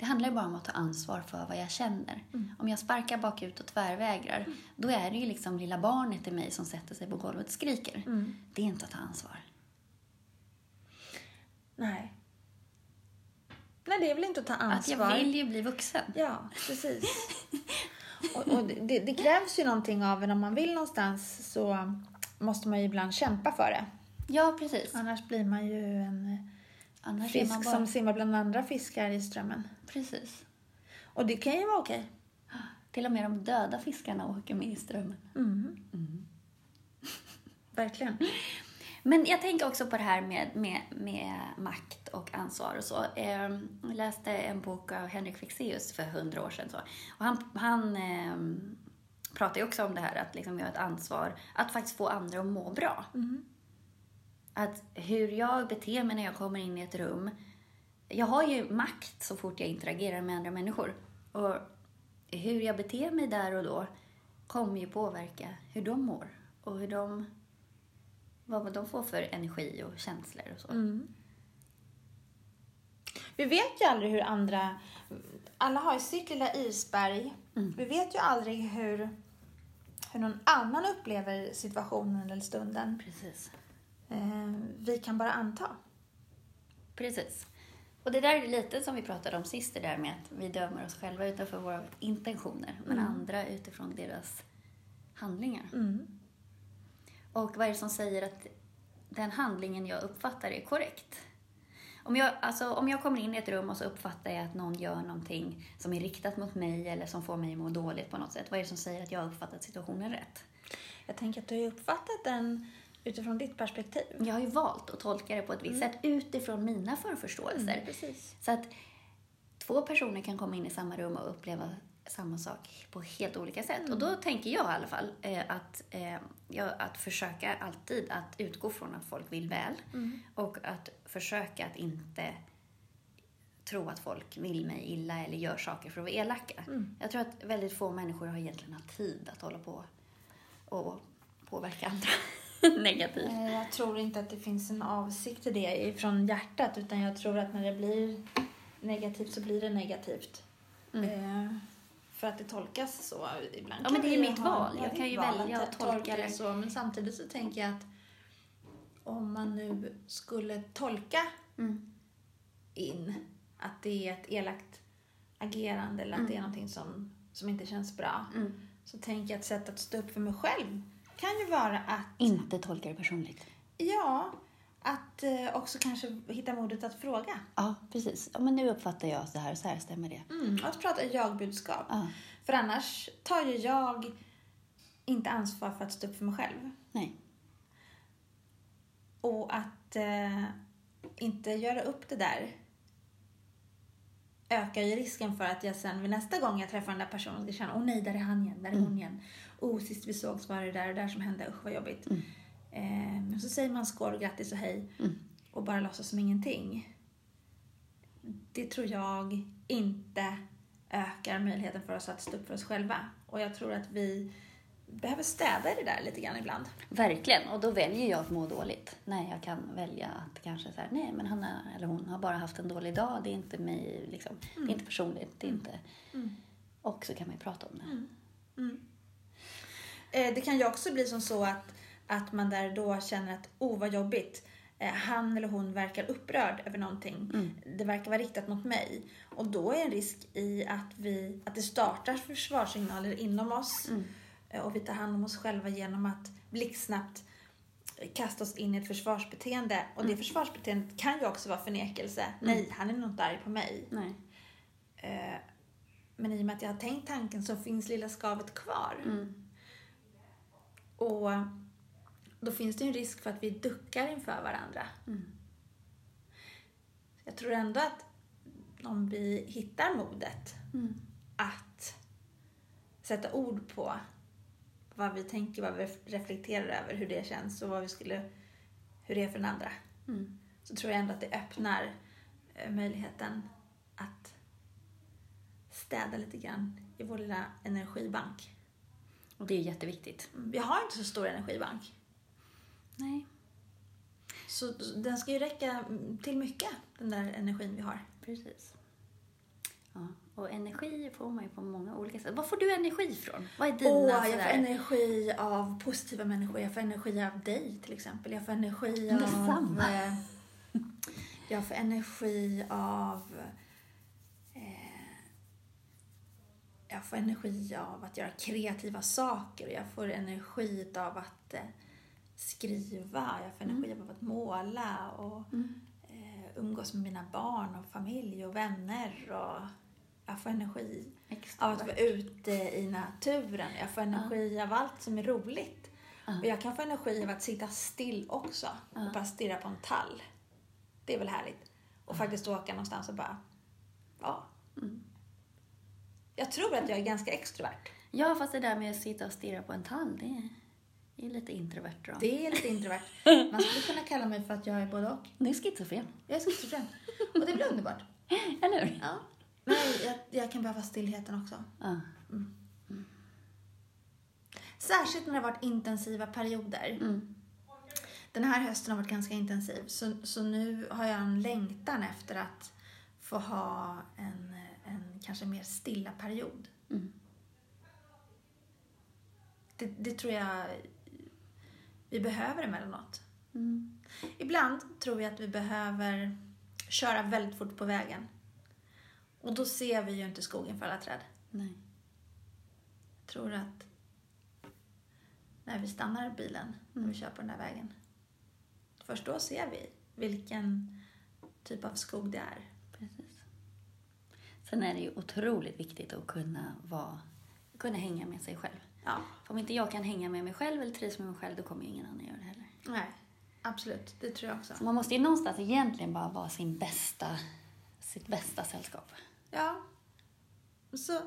Det handlar ju bara om att ta ansvar för vad jag känner. Om jag sparkar bakut och tvärvägrar, då är det ju liksom lilla barnet i mig som sätter sig på golvet och skriker. Det är inte att ta ansvar. Nej. Nej, det är väl inte att ta Att ansvar. jag vill ju bli vuxen. Ja, precis. och, och det, det krävs ju någonting av en om man vill någonstans så måste man ju ibland kämpa för det. Ja, precis. Annars blir man ju en Annars fisk bara... som simmar bland andra fiskar i strömmen. Precis. Och det kan ju vara okej. Till och med de döda fiskarna åker med i strömmen. Verkligen. Men jag tänker också på det här med, med, med makt och ansvar och så. Eh, jag läste en bok av Henrik Fexeus för hundra år sedan. Så. Och han han eh, pratar ju också om det här att liksom, vi har ett ansvar att faktiskt få andra att må bra. Att hur jag beter mig när jag kommer in i ett rum. Jag har ju makt så fort jag interagerar med andra människor. Och hur jag beter mig där och då kommer ju påverka hur de mår och hur de vad de får för energi och känslor och så. Vi vet ju aldrig hur andra... Alla har ju sitt lilla isberg. Vi vet ju aldrig hur, hur någon annan upplever situationen eller stunden. Precis. Eh, vi kan bara anta. Precis. Och det där är lite som vi pratade om sist, det där med att vi dömer oss själva utifrån våra intentioner, men andra utifrån deras handlingar. Och vad är det som säger att den handlingen jag uppfattar är korrekt? Om jag, alltså, om jag kommer in i ett rum och så uppfattar jag att någon gör någonting som är riktat mot mig eller som får mig att må dåligt på något sätt, vad är det som säger att jag har uppfattat situationen rätt? Jag tänker att du har uppfattat den utifrån ditt perspektiv. Jag har ju valt att tolka det på ett visst sätt utifrån mina förförståelser. precis. Så att två personer kan komma in i samma rum och uppleva samma sak på helt olika sätt. Och då tänker jag i alla fall eh, att, eh, jag, att försöka alltid att utgå från att folk vill väl och att försöka att inte tro att folk vill mig illa eller gör saker för att vara elaka. Jag tror att väldigt få människor har egentligen tid att hålla på och påverka andra negativt. Jag tror inte att det finns en avsikt till det från hjärtat utan jag tror att när det blir negativt så blir det negativt. Eh, För att det tolkas så ibland. Ja, men det är mitt ha- val. ja, Jag kan ju välja att tolka det. så. Men samtidigt så tänker jag att om man nu skulle tolka Mm. in att det är ett elakt agerande eller att det är någonting som, som inte känns bra. Mm. Så tänker jag att sätt att stå upp för mig själv kan ju vara att, Inte tolka det personligt. ja, att eh, också kanske hitta modet att fråga. Ja, precis. Ja, men nu uppfattar jag så här, så här stämmer det. Mm. Att prata jag-budskap. Ja. För annars tar ju jag inte ansvar för att stå upp för mig själv. Nej. Och att eh, inte göra upp det där ökar ju risken för att jag sen vid nästa gång jag träffar den där personen ska känna åh nej, där är han igen, där är hon igen. Oh, sist vi sågs var det där och där som hände, usch vad jobbigt. Mm. Eh, så säger man skål och grattis och hej Mm. och bara låtsas som ingenting. Det tror jag inte ökar möjligheten för oss att stå upp för oss själva. Och jag tror att vi behöver städa i det där lite grann ibland. Verkligen. Och då väljer jag att må dåligt. När jag kan välja att kanske så här, nej men han är, eller hon har bara haft en dålig dag. Det är inte mig, liksom. Det är inte personligt. Det är inte... Mm. Och så kan man ju prata om det. Eh, Det kan ju också bli som så att, att man där då känner att oh vad jobbigt. Eh, Han eller hon verkar upprörd över någonting. Det verkar vara riktat mot mig. Och då är en risk i att, vi, att det startar försvarssignaler inom oss. Eh, Och vi tar hand om oss själva genom att blixtsnabbt kasta oss in i ett försvarsbeteende. Och det försvarsbeteendet kan ju också vara förnekelse. Nej, han är nog inte arg på mig. Nej. Eh, Men i och med att jag har tänkt tanken så finns lilla skavet kvar. Mm. Och då finns det ju en risk för att vi duckar inför varandra. Mm. Jag tror ändå att om vi hittar modet Mm. att sätta ord på vad vi tänker, vad vi reflekterar över, hur det känns och vad vi skulle, hur det är för den andra. Mm. Så tror jag ändå att det öppnar eh, möjligheten att städa lite grann i vår lilla energibank. Och det är jätteviktigt. Vi har inte så stor energibank. Nej. Så den ska ju räcka till mycket, den där energin vi har. Precis. Ja. Och energi får man ju på många olika sätt. Var får du energi ifrån? Vad är dina Åh, jag får energi av positiva människor. Jag får energi av dig till exempel. Jag får energi av... Detsamma. eh, Jag får energi av... Eh, jag får energi av att göra kreativa saker. Jag får energi av att eh, skriva. Jag får energi av att måla och Mm. eh, umgås med mina barn och familj och vänner. Och jag får energi av att vara ute i naturen. Jag får energi av allt som är roligt. Ja. Och jag kan få energi av att sitta still också och Ja. bara stirra på en tall. Det är väl härligt. Och faktiskt åka någonstans och bara, ja. Mm. Jag tror att jag är ganska extrovert. Ja, fast det där med att sitta och stirra på en tall, det är, det är lite introvert då. Det är lite introvert. Man skulle kunna kalla mig för att jag är både och. Det är schizofren. Jag är schizofren. Och det blir underbart. Eller hur? Ja. Men jag, jag kan behöva stillheten också. Ja. Särskilt när det har varit intensiva perioder. Mm. Den här hösten har varit ganska intensiv, så, så nu har jag en längtan efter att få ha en, en kanske mer stilla period. Mm. Det, det tror jag vi behöver emellanåt. Mm. Ibland tror jag att vi behöver köra väldigt fort på vägen. Och då ser vi ju inte skogen för alla träd. Nej. Jag tror att när vi stannar bilen och vi kör på den där vägen. Först då ser vi vilken typ av skog det är. Precis. Sen är det ju otroligt viktigt att kunna, vara, kunna hänga med sig själv. Ja, För om inte jag kan hänga med mig själv eller trivs med mig själv, då kommer ju ingen annan göra det heller. nej. Absolut, det tror jag också. Så man måste ju någonstans egentligen bara vara sin bästa, sitt bästa sällskap. Ja. Så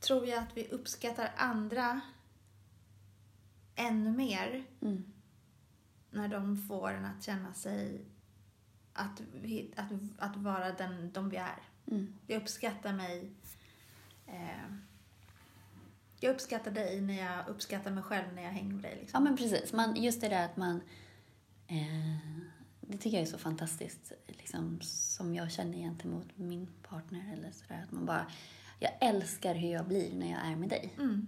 tror jag att vi uppskattar andra ännu mer Mm. när de får en att känna sig att, att, att vara den de vi är. Mm. Jag uppskattar mig. Eh, jag uppskattar dig när jag uppskattar mig själv när jag hänger med dig. Ja, Liksom. men precis. Man, just det där att man... Eh, det tycker jag är så fantastiskt, liksom, som jag känner gentemot min partner. Eller så där, att man bara, jag älskar hur jag blir när jag är med dig. Mm.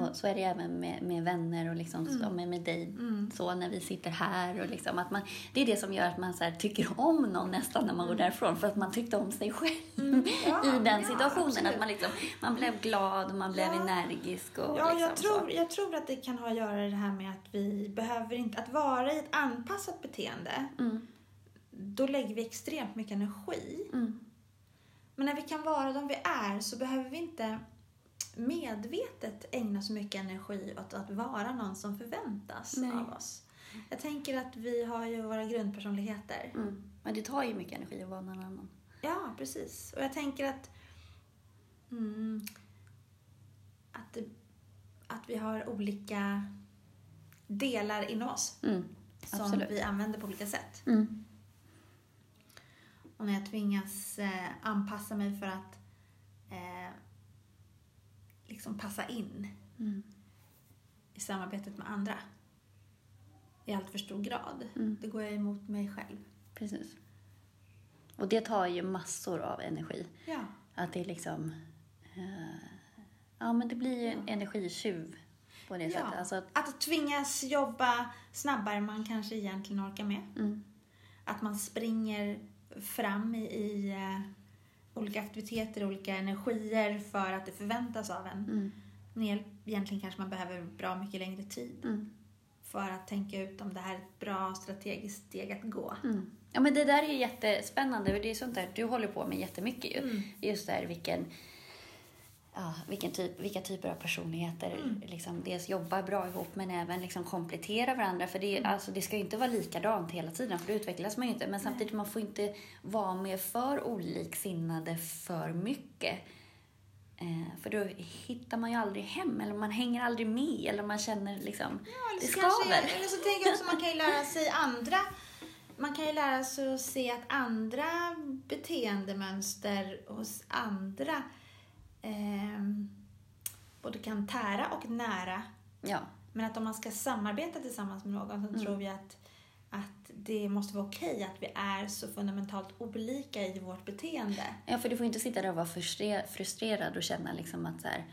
Och så är det även med, med vänner och liksom, så, med, med dig, så när vi sitter här. Och liksom, att man, det är det som gör att man så tycker om någon nästan när man går därifrån, för att man tyckte om sig själv Ja, i den ja, situationen. absolut. att man, liksom, man blev glad och man blev Ja. energisk. Och Ja, liksom, jag tror, Så. jag tror att det kan ha att göra det här med att vi behöver inte, att vara i ett anpassat beteende, Mm, då lägger vi extremt mycket energi. mm, Men när vi kan vara de vi är så behöver vi inte medvetet ägna så mycket energi åt att vara någon som förväntas Nej. av oss. Jag tänker att vi har ju våra grundpersonligheter. mm. Men det tar ju mycket energi att vara någon annan. Ja, precis. Och jag tänker att mm, att, att vi har olika delar inom oss Mm, som vi använder på olika sätt. mm, Och när jag tvingas eh, anpassa mig för att eh, liksom passa in mm, i samarbetet med andra i allt för stor grad, Mm. då går jag emot mig själv. precis. Och det tar ju massor av energi. Ja, Att det är liksom... eh, ja, men det blir ju en energitjuv på det ja. sättet. Alltså, att- Att tvingas jobba snabbare än man kanske egentligen orkar med. mm, Att man springer fram i, i eh, olika aktiviteter, olika energier för att det förväntas av en. mm, Men egentligen kanske man behöver bra mycket längre tid mm, för att tänka ut om det här är ett bra strategiskt steg att gå. mm. Ja, men det där är ju jättespännande. och Det är sånt där du håller på med jättemycket ju. Mm. Just där vilken... Ja, vilken typ, vilka typer av personligheter Mm. liksom, dels jobbar bra ihop men även liksom kompletterar varandra. För det, är- Mm. alltså, det ska ju inte vara likadant hela tiden för då utvecklas man ju inte. Men samtidigt man får inte vara med för oliksinnade för mycket. Eh, för då hittar man ju aldrig hem eller man hänger aldrig med eller man känner liksom, det så kanske- skaver. Eller så tänker jag också man kan ju lära sig andra man kan ju lära sig att se att andra beteendemönster hos andra ehm, både kan tära och nära. Ja, Men att om man ska samarbeta tillsammans med någon så tror vi att, att det måste vara okej att vi är så fundamentalt olika i vårt beteende. Ja, för du får inte sitta där och vara frustre- frustrerad och känna liksom att så här,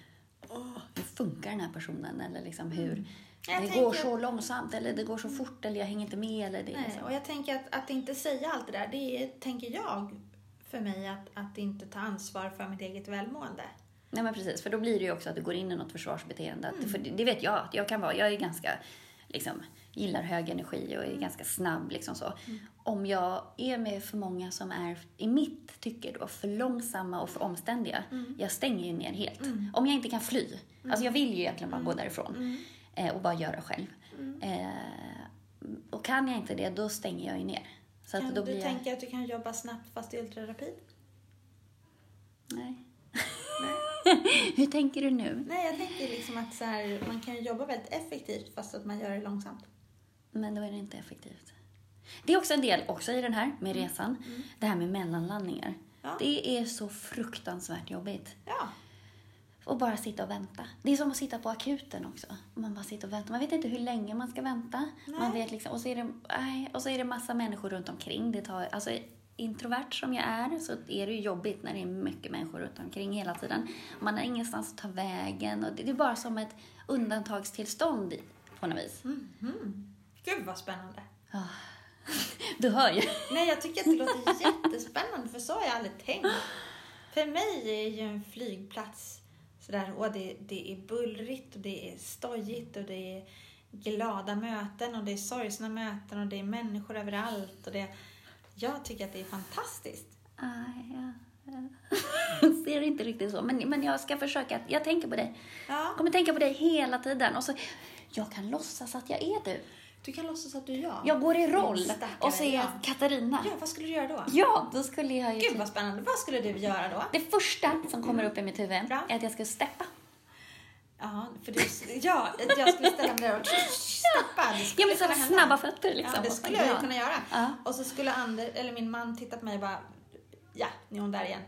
hur funkar den här personen? Eller liksom hur, Mm. Jag det tänker går så långsamt eller det går så fort eller jag hänger inte med. Eller det, Nej, liksom. och jag tänker att, att inte säga allt det där, det är, tänker jag, för mig att, att inte ta ansvar för mitt eget välmående. Nej men precis, för då blir det ju också att du går in i något försvarsbeteende. Mm. För det, vet jag att jag kan vara. Jag är ganska, liksom, gillar hög energi och är Mm. ganska snabb liksom så. Om jag är med för många som är, i mitt tycke då, för långsamma och för omständiga, Mm. jag stänger ju ner helt. Om jag inte kan fly. Alltså jag vill ju egentligen bara gå därifrån eh, och bara göra själv. Mm. Eh, och kan jag inte det, då stänger jag ju ner. Så att Kan då du jag... tänka att du kan jobba snabbt fast i ultrarapid? Nej. Hur tänker du nu? Nej, jag tänker liksom att så här, man kan jobba väldigt effektivt fast att man gör det långsamt. Men då är det inte effektivt. Det är också en del också i den här med Mm. resan. Det här med mellanlandningar. Ja. Det är så fruktansvärt jobbigt. Ja, Och bara sitta och vänta. Det är som att sitta på akuten också. Man bara sitter och väntar. Man vet inte hur länge man ska vänta. Man vet liksom, och, så är det, och så är det massa människor runt omkring. Det tar, alltså, introvert som jag är så är det ju jobbigt när det är mycket människor runt omkring hela tiden. Man har ingenstans att ta vägen. Och det, är bara som ett undantagstillstånd på något vis. Mhm. Gud vad spännande. Du hör ju. Nej, jag tycker att det låter jättespännande för så har jag aldrig tänkt. För mig är ju en flygplats sådär, och det, det är bullrigt och det är stojigt och det är glada möten och det är sorgsna möten och det är människor överallt och det jag tycker att det är fantastiskt. Aj, ja, ja. ser inte riktigt så. Men, men jag ska försöka. Jag tänker på dig. Ja, Jag kommer tänka på dig hela tiden. Och så, jag kan låtsas att jag är du. du kan låtsas att du är jag. Jag går i roll och så är jag ja. Katarina. Ja, vad skulle du göra då? Ja, då skulle jag ju... Gud vad spännande. Vad skulle du göra då? Det första som kommer upp i mitt huvud Bra. är att jag ska steppa. Ja, för du, ja, jag skulle ställa mig där och skulle Ja, men så snabba fötter liksom. Ja, det skulle jag ju kunna göra. Ja. Och så skulle Ander, eller min man titta på mig och bara, ja, nu är hon där igen.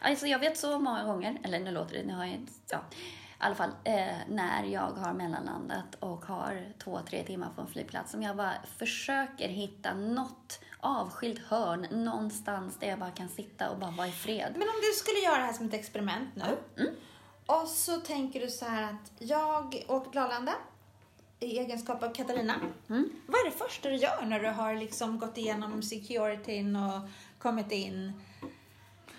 Alltså jag vet så många gånger, eller nu låter det, nu har jag inte, ja. I alla fall, eh, när jag har mellanlandat och har två, tre timmar på en flygplats som jag bara försöker hitta något avskilt hörn någonstans där jag bara kan sitta och bara vara i fred. Men om du skulle göra det här som ett experiment nu. Och så tänker du så här att jag åker till Arlanda i egenskap av Katarina. Mm. Vad är det första du gör när du har liksom gått igenom securityn och kommit in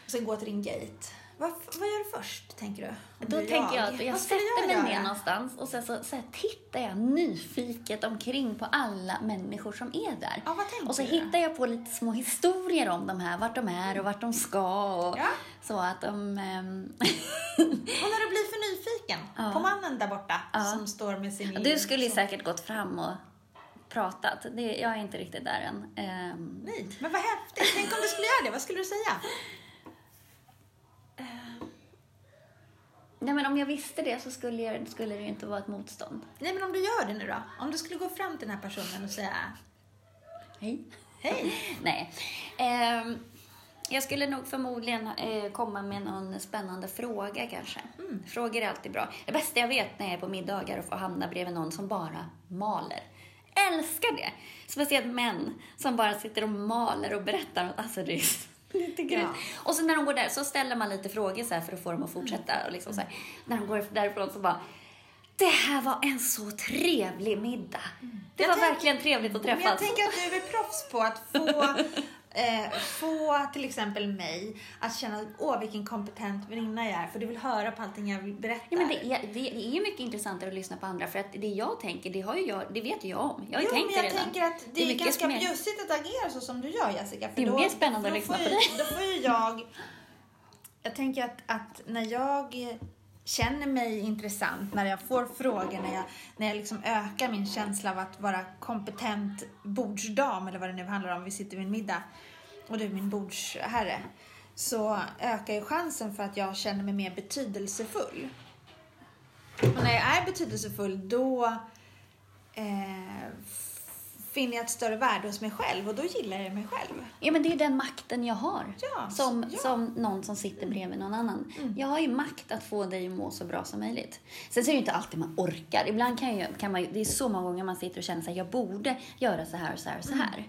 och sen går till din gate? Vad, vad gör du först, tänker du? Då du tänker jag att jag Vad sätter mig jag ner göra? någonstans och sen så, så här, tittar jag nyfiket omkring på alla människor som är där. Ja, vad tänker och så du? hittar jag på lite små historier om de här, vart de är och vart de ska. Och Ja. Så att de... ehm, Och när du blir för nyfiken Ja. på mannen där borta Ja. som står med sin... du skulle ju säkert gått fram och pratat. Det, jag är inte riktigt där än. Ehm, Nej, men vad häftigt. Tänk om du skulle göra det. Vad skulle du säga? Nej, men om jag visste det så skulle, jag, skulle det inte vara ett motstånd. Nej, men om du gör det nu då? Om du skulle gå fram till den här personen och säga Hej. Hej. Nej. Ehm, jag skulle nog förmodligen eh, komma med någon spännande fråga kanske. Frågor är alltid bra. Det bästa jag vet när jag är på middagar och får hamna bredvid någon som bara maler. Älskar det! Speciellt män som bara sitter och maler och berättar. Alltså det är tycker det- Ja. Och så när de går där så ställer man lite frågor så för att få dem att fortsätta. Och liksom så här, när de går därifrån så bara det här var en så trevlig middag. Det Jag var tänk- verkligen trevligt att träffas. Men jag tänker att du är proffs på att få, eh, få till exempel mig att känna åh vilken kompetent väninna jag är. För du vill höra på allting jag berättar. Ja, men det, är, det, det är mycket intressantare att lyssna på andra för att det jag tänker, det, har ju jag, det vet ju jag om. Jag har ju jo, tänkt men det jag redan. tänker att det, är, mycket ganska mer- bjussigt att agera så som du gör Jessica. För Det är då, mer spännande att lyssna på dig. Då får ju jag... Jag tänker att, att när jag känner mig intressant, när jag får frågor, när jag, när jag liksom ökar min känsla av att vara kompetent bordsdam eller vad det nu handlar om, vi sitter vid en middag och du är min bordsherre, så ökar ju chansen för att jag känner mig mer betydelsefull. Och när jag är betydelsefull då eh, finner jag ett större värde hos mig själv och då gillar jag mig själv. Ja, men det är den makten jag har. Ja, som, ja. som någon som sitter bredvid någon annan. Jag har ju makt att få dig att må så bra som möjligt. Sen så är det inte alltid man orkar. Ibland kan, jag, kan man det är så många gånger man sitter och känner att jag borde göra så här och så här och så här.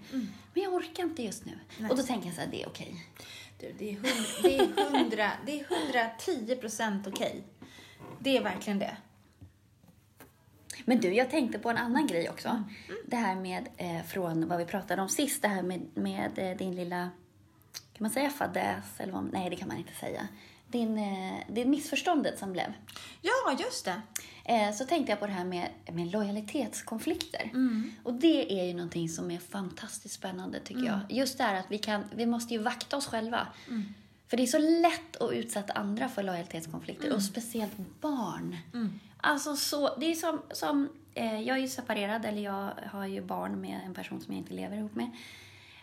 Men jag orkar inte just nu. Nej. Och då tänker jag så här, det är okej. Du, det är, hund, det är, hundra, det är 110 procent okej. Det är verkligen det. Men du, jag tänkte på en annan grej också. Det här med, eh, från vad vi pratade om sist, det här med, med eh, din lilla, kan man säga fadäs? Eller vad, nej, det kan man inte säga. Din, eh, det missförståndet som blev. Ja, just det. Eh, så tänkte jag på det här med, med lojalitetskonflikter. Och det är ju någonting som är fantastiskt spännande tycker jag. Just det här att vi, kan, vi måste ju vakta oss själva. För det är så lätt att utsätta andra för lojalitetskonflikter och speciellt barn. Alltså så, det är som, som eh, jag är ju separerad eller jag har ju barn med en person som jag inte lever ihop med.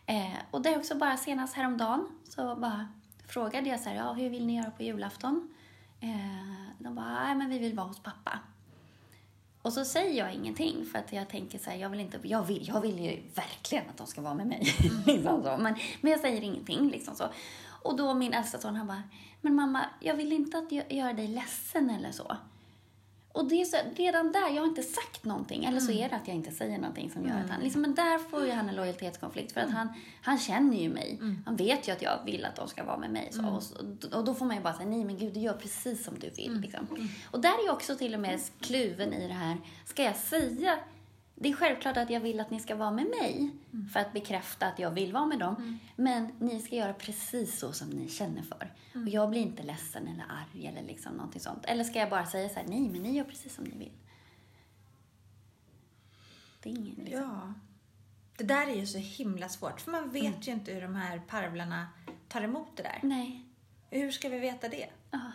Eh, och det är också bara senast häromdagen så bara frågade jag så här, ja hur vill ni göra på julafton? Eh, de bara, nej men vi vill vara hos pappa. Och så säger jag ingenting för att jag tänker så här, jag vill inte, jag vill, jag vill ju verkligen att de ska vara med mig. liksom så. Men, men jag säger ingenting liksom så. Och då min äldsta son han bara, men mamma, jag vill inte att jag göra dig ledsen eller så. Och det är så, redan där, jag har inte sagt någonting. Eller så är det att jag inte säger någonting som gör att han... Liksom, men där får ju han en lojalitetskonflikt. För att han, han känner ju mig. Han vet ju att jag vill att de ska vara med mig. Så, och, och då får man ju bara säga, nej men gud, du gör precis som du vill. Liksom. Och där är jag också till och med kluven i det här, ska jag säga det är självklart att jag vill att ni ska vara med mig för att bekräfta att jag vill vara med dem. Men ni ska göra precis så som ni känner för. Och jag blir inte ledsen eller arg eller liksom någonting sånt. Eller ska jag bara säga så här, nej men ni gör precis som ni vill. Det är ingen liksom. Ja. Det där är ju så himla svårt, för man vet ju inte hur de här parvlarna tar emot det där. Nej. Hur ska vi veta det? Ja.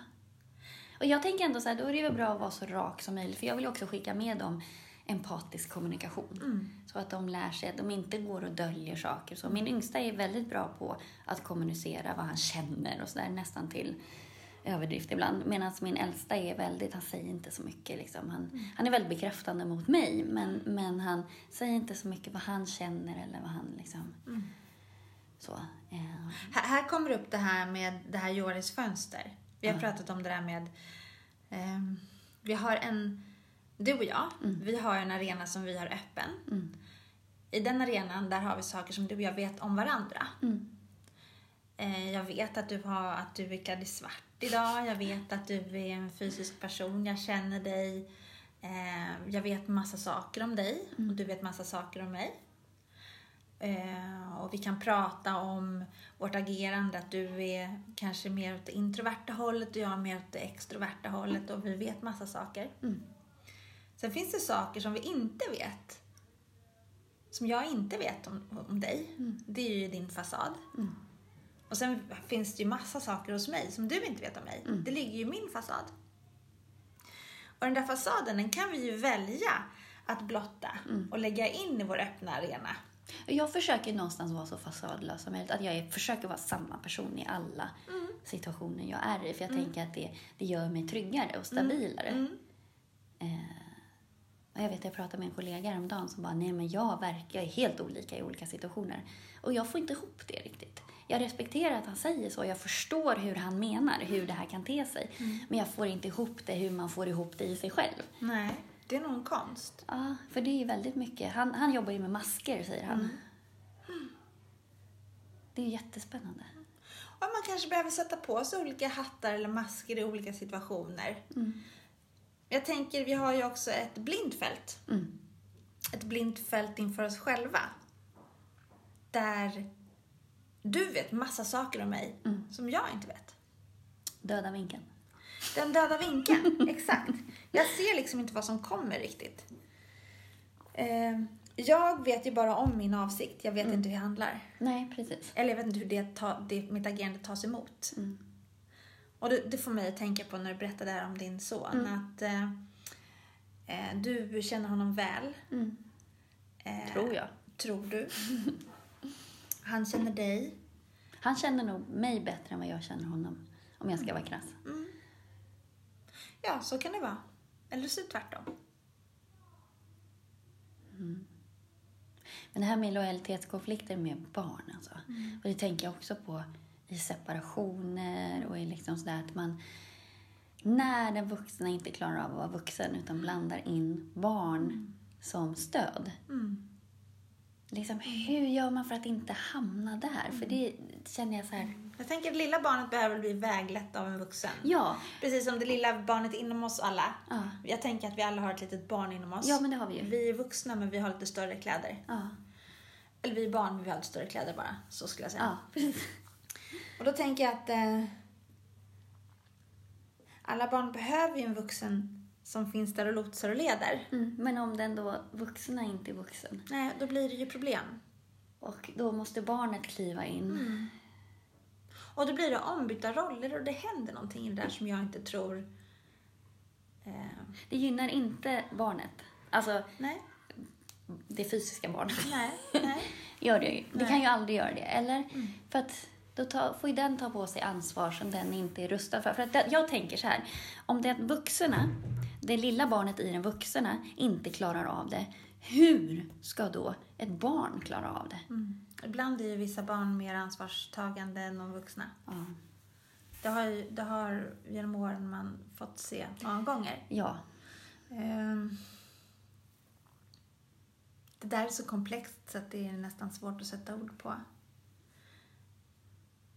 Och jag tänker ändå så här, då är det väl bra att vara så rak som möjligt. För jag vill också skicka med dem empatisk kommunikation. Så att de lär sig att de inte går och döljer saker. Så min yngsta är väldigt bra på att kommunicera vad han känner och sådär nästan till överdrift ibland. Medan min äldsta är väldigt, han säger inte så mycket liksom. Han, han är väldigt bekräftande mot mig men, men han säger inte så mycket vad han känner eller vad han liksom... Så. Eh, Här, här kommer upp det här med det här Joris fönster. Vi har pratat om det där med... ehm, vi har en... Du och jag, vi har en arena som vi har öppen. Mm. I den arenan där har vi saker som du och jag vet om varandra. Mm. Eh, jag vet att du, har, att du är klädd i svart idag. Jag vet att du är en fysisk person. Jag känner dig. Eh, jag vet massa saker om dig och du vet massa saker om mig. Eh, och vi kan prata om vårt agerande, att du är kanske mer åt det introverta hållet och jag är mer åt det extroverta hållet och vi vet massa saker. Mm. Sen finns det saker som vi inte vet. Som jag inte vet om, om dig. Det är ju din fasad. Mm. Och sen finns det ju massa saker hos mig som du inte vet om mig. Mm. Det ligger ju i min fasad. Och den där fasaden, den kan vi ju välja att blotta Mm. och lägga in i vår öppna arena. Jag försöker någonstans vara så fasadlös som möjligt. Att jag försöker vara samma person i alla situationer jag är i. För jag tänker att det, det gör mig tryggare och stabilare. Mm. Och jag vet, jag pratade med en kollega häromdagen som bara, nej men jag verkar jag är helt olika i olika situationer. Och jag får inte ihop det riktigt. Jag respekterar att han säger så, jag förstår hur han menar, hur det här kan te sig. Men jag får inte ihop det hur man får ihop det i sig själv. Nej, det är nog en konst. Ja, för det är ju väldigt mycket. Han, han jobbar ju med masker, säger han. Det är jättespännande. Och man kanske behöver sätta på sig olika hattar eller masker i olika situationer. Jag tänker, vi har ju också ett blindfält. Mm. Ett blindfält inför oss själva. Där du vet massa saker om mig som jag inte vet. Döda vinkeln. Den döda vinkeln, exakt. Jag ser liksom inte vad som kommer riktigt. Eh, jag vet ju bara om min avsikt, jag vet inte hur jag handlar. Nej, precis. Eller jag vet inte hur det, ta, det, mitt agerande tas emot. Mm. Och det, det får mig att tänka på när du berättade här om din son. Mm. Att eh, eh, du känner honom väl. Mm. Eh, Tror jag. Tror du. Han känner dig. Han känner nog mig bättre än vad jag känner honom. Om jag ska vara krass. Ja, så kan det vara. Eller så är det tvärtom. Men det här med lojalitetskonflikter med barn alltså. Mm. Och det tänker jag också på i separationer och i liksom sådär att man när den vuxna inte klarar av att vara vuxen utan blandar in barn som stöd. Mm. Liksom, hur gör man för att inte hamna där? För det känner jag så här, Jag tänker att lilla barnet behöver bli väglett av en vuxen. ja, Precis som det lilla barnet inom oss alla. ja, Jag tänker att vi alla har ett litet barn inom oss. ja men det har vi ju. Vi är vuxna men vi har lite större kläder. Ja, Eller vi är barn men vi har lite större kläder bara. Så skulle jag säga. ja, precis. Och då tänker jag att eh, alla barn behöver ju en vuxen som finns där och lotsar och leder. Mm. Men om den då vuxna inte är vuxen Nej, då blir det ju problem. och då måste barnet kliva in. Mm. Och då blir det ombytta roller och det händer någonting där som jag inte tror... Eh, Det gynnar inte barnet. Alltså, nej, det fysiska barnet. nej, nej. Gör det ju. Det Nej. kan ju aldrig göra det. Eller? För att då ta, får ju den ta på sig ansvar som den inte är rustad för. För att det, jag tänker så här. Om är vuxna, det lilla barnet i den vuxna, inte klarar av det. Hur ska då ett barn klara av det? Mm. Ibland är ju vissa barn mer ansvarstagande än de vuxna. Ja. Det har, ju, det har genom åren man fått se många gånger. ja. Ehm, Det där är så komplext så att det är nästan svårt att sätta ord på.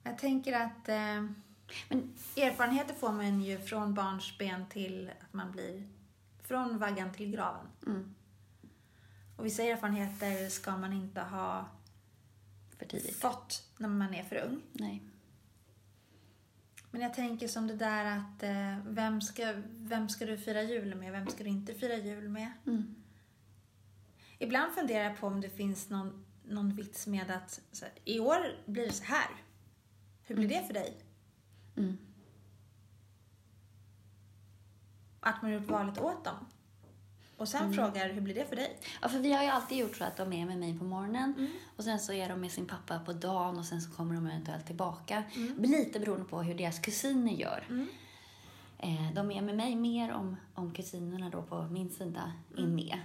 Jag tänker att eh, Men erfarenheter får man ju från barnsben till att man blir från vaggan till graven. Mm. Och vissa erfarenheter ska man inte ha för tidigt. fått när man är för ung. Nej. Men jag tänker som det där att eh, vem, ska, vem ska du fira jul med, vem ska du inte fira jul med? Mm. Ibland funderar jag på om det finns någon, någon vits med att här, i år blir det så här. Hur blir det för dig? Mm. Att man har gjort valet åt dem. Och sen frågar hur blir det för dig? Ja, för vi har ju alltid gjort så att de är med mig på morgonen Mm. och sen så är de med sin pappa på dagen och sen så kommer de eventuellt tillbaka. Mm. Lite beroende på hur deras kusiner gör. Mm. Eh, de är med mig mer om, om kusinerna då på min sida är Mm. med.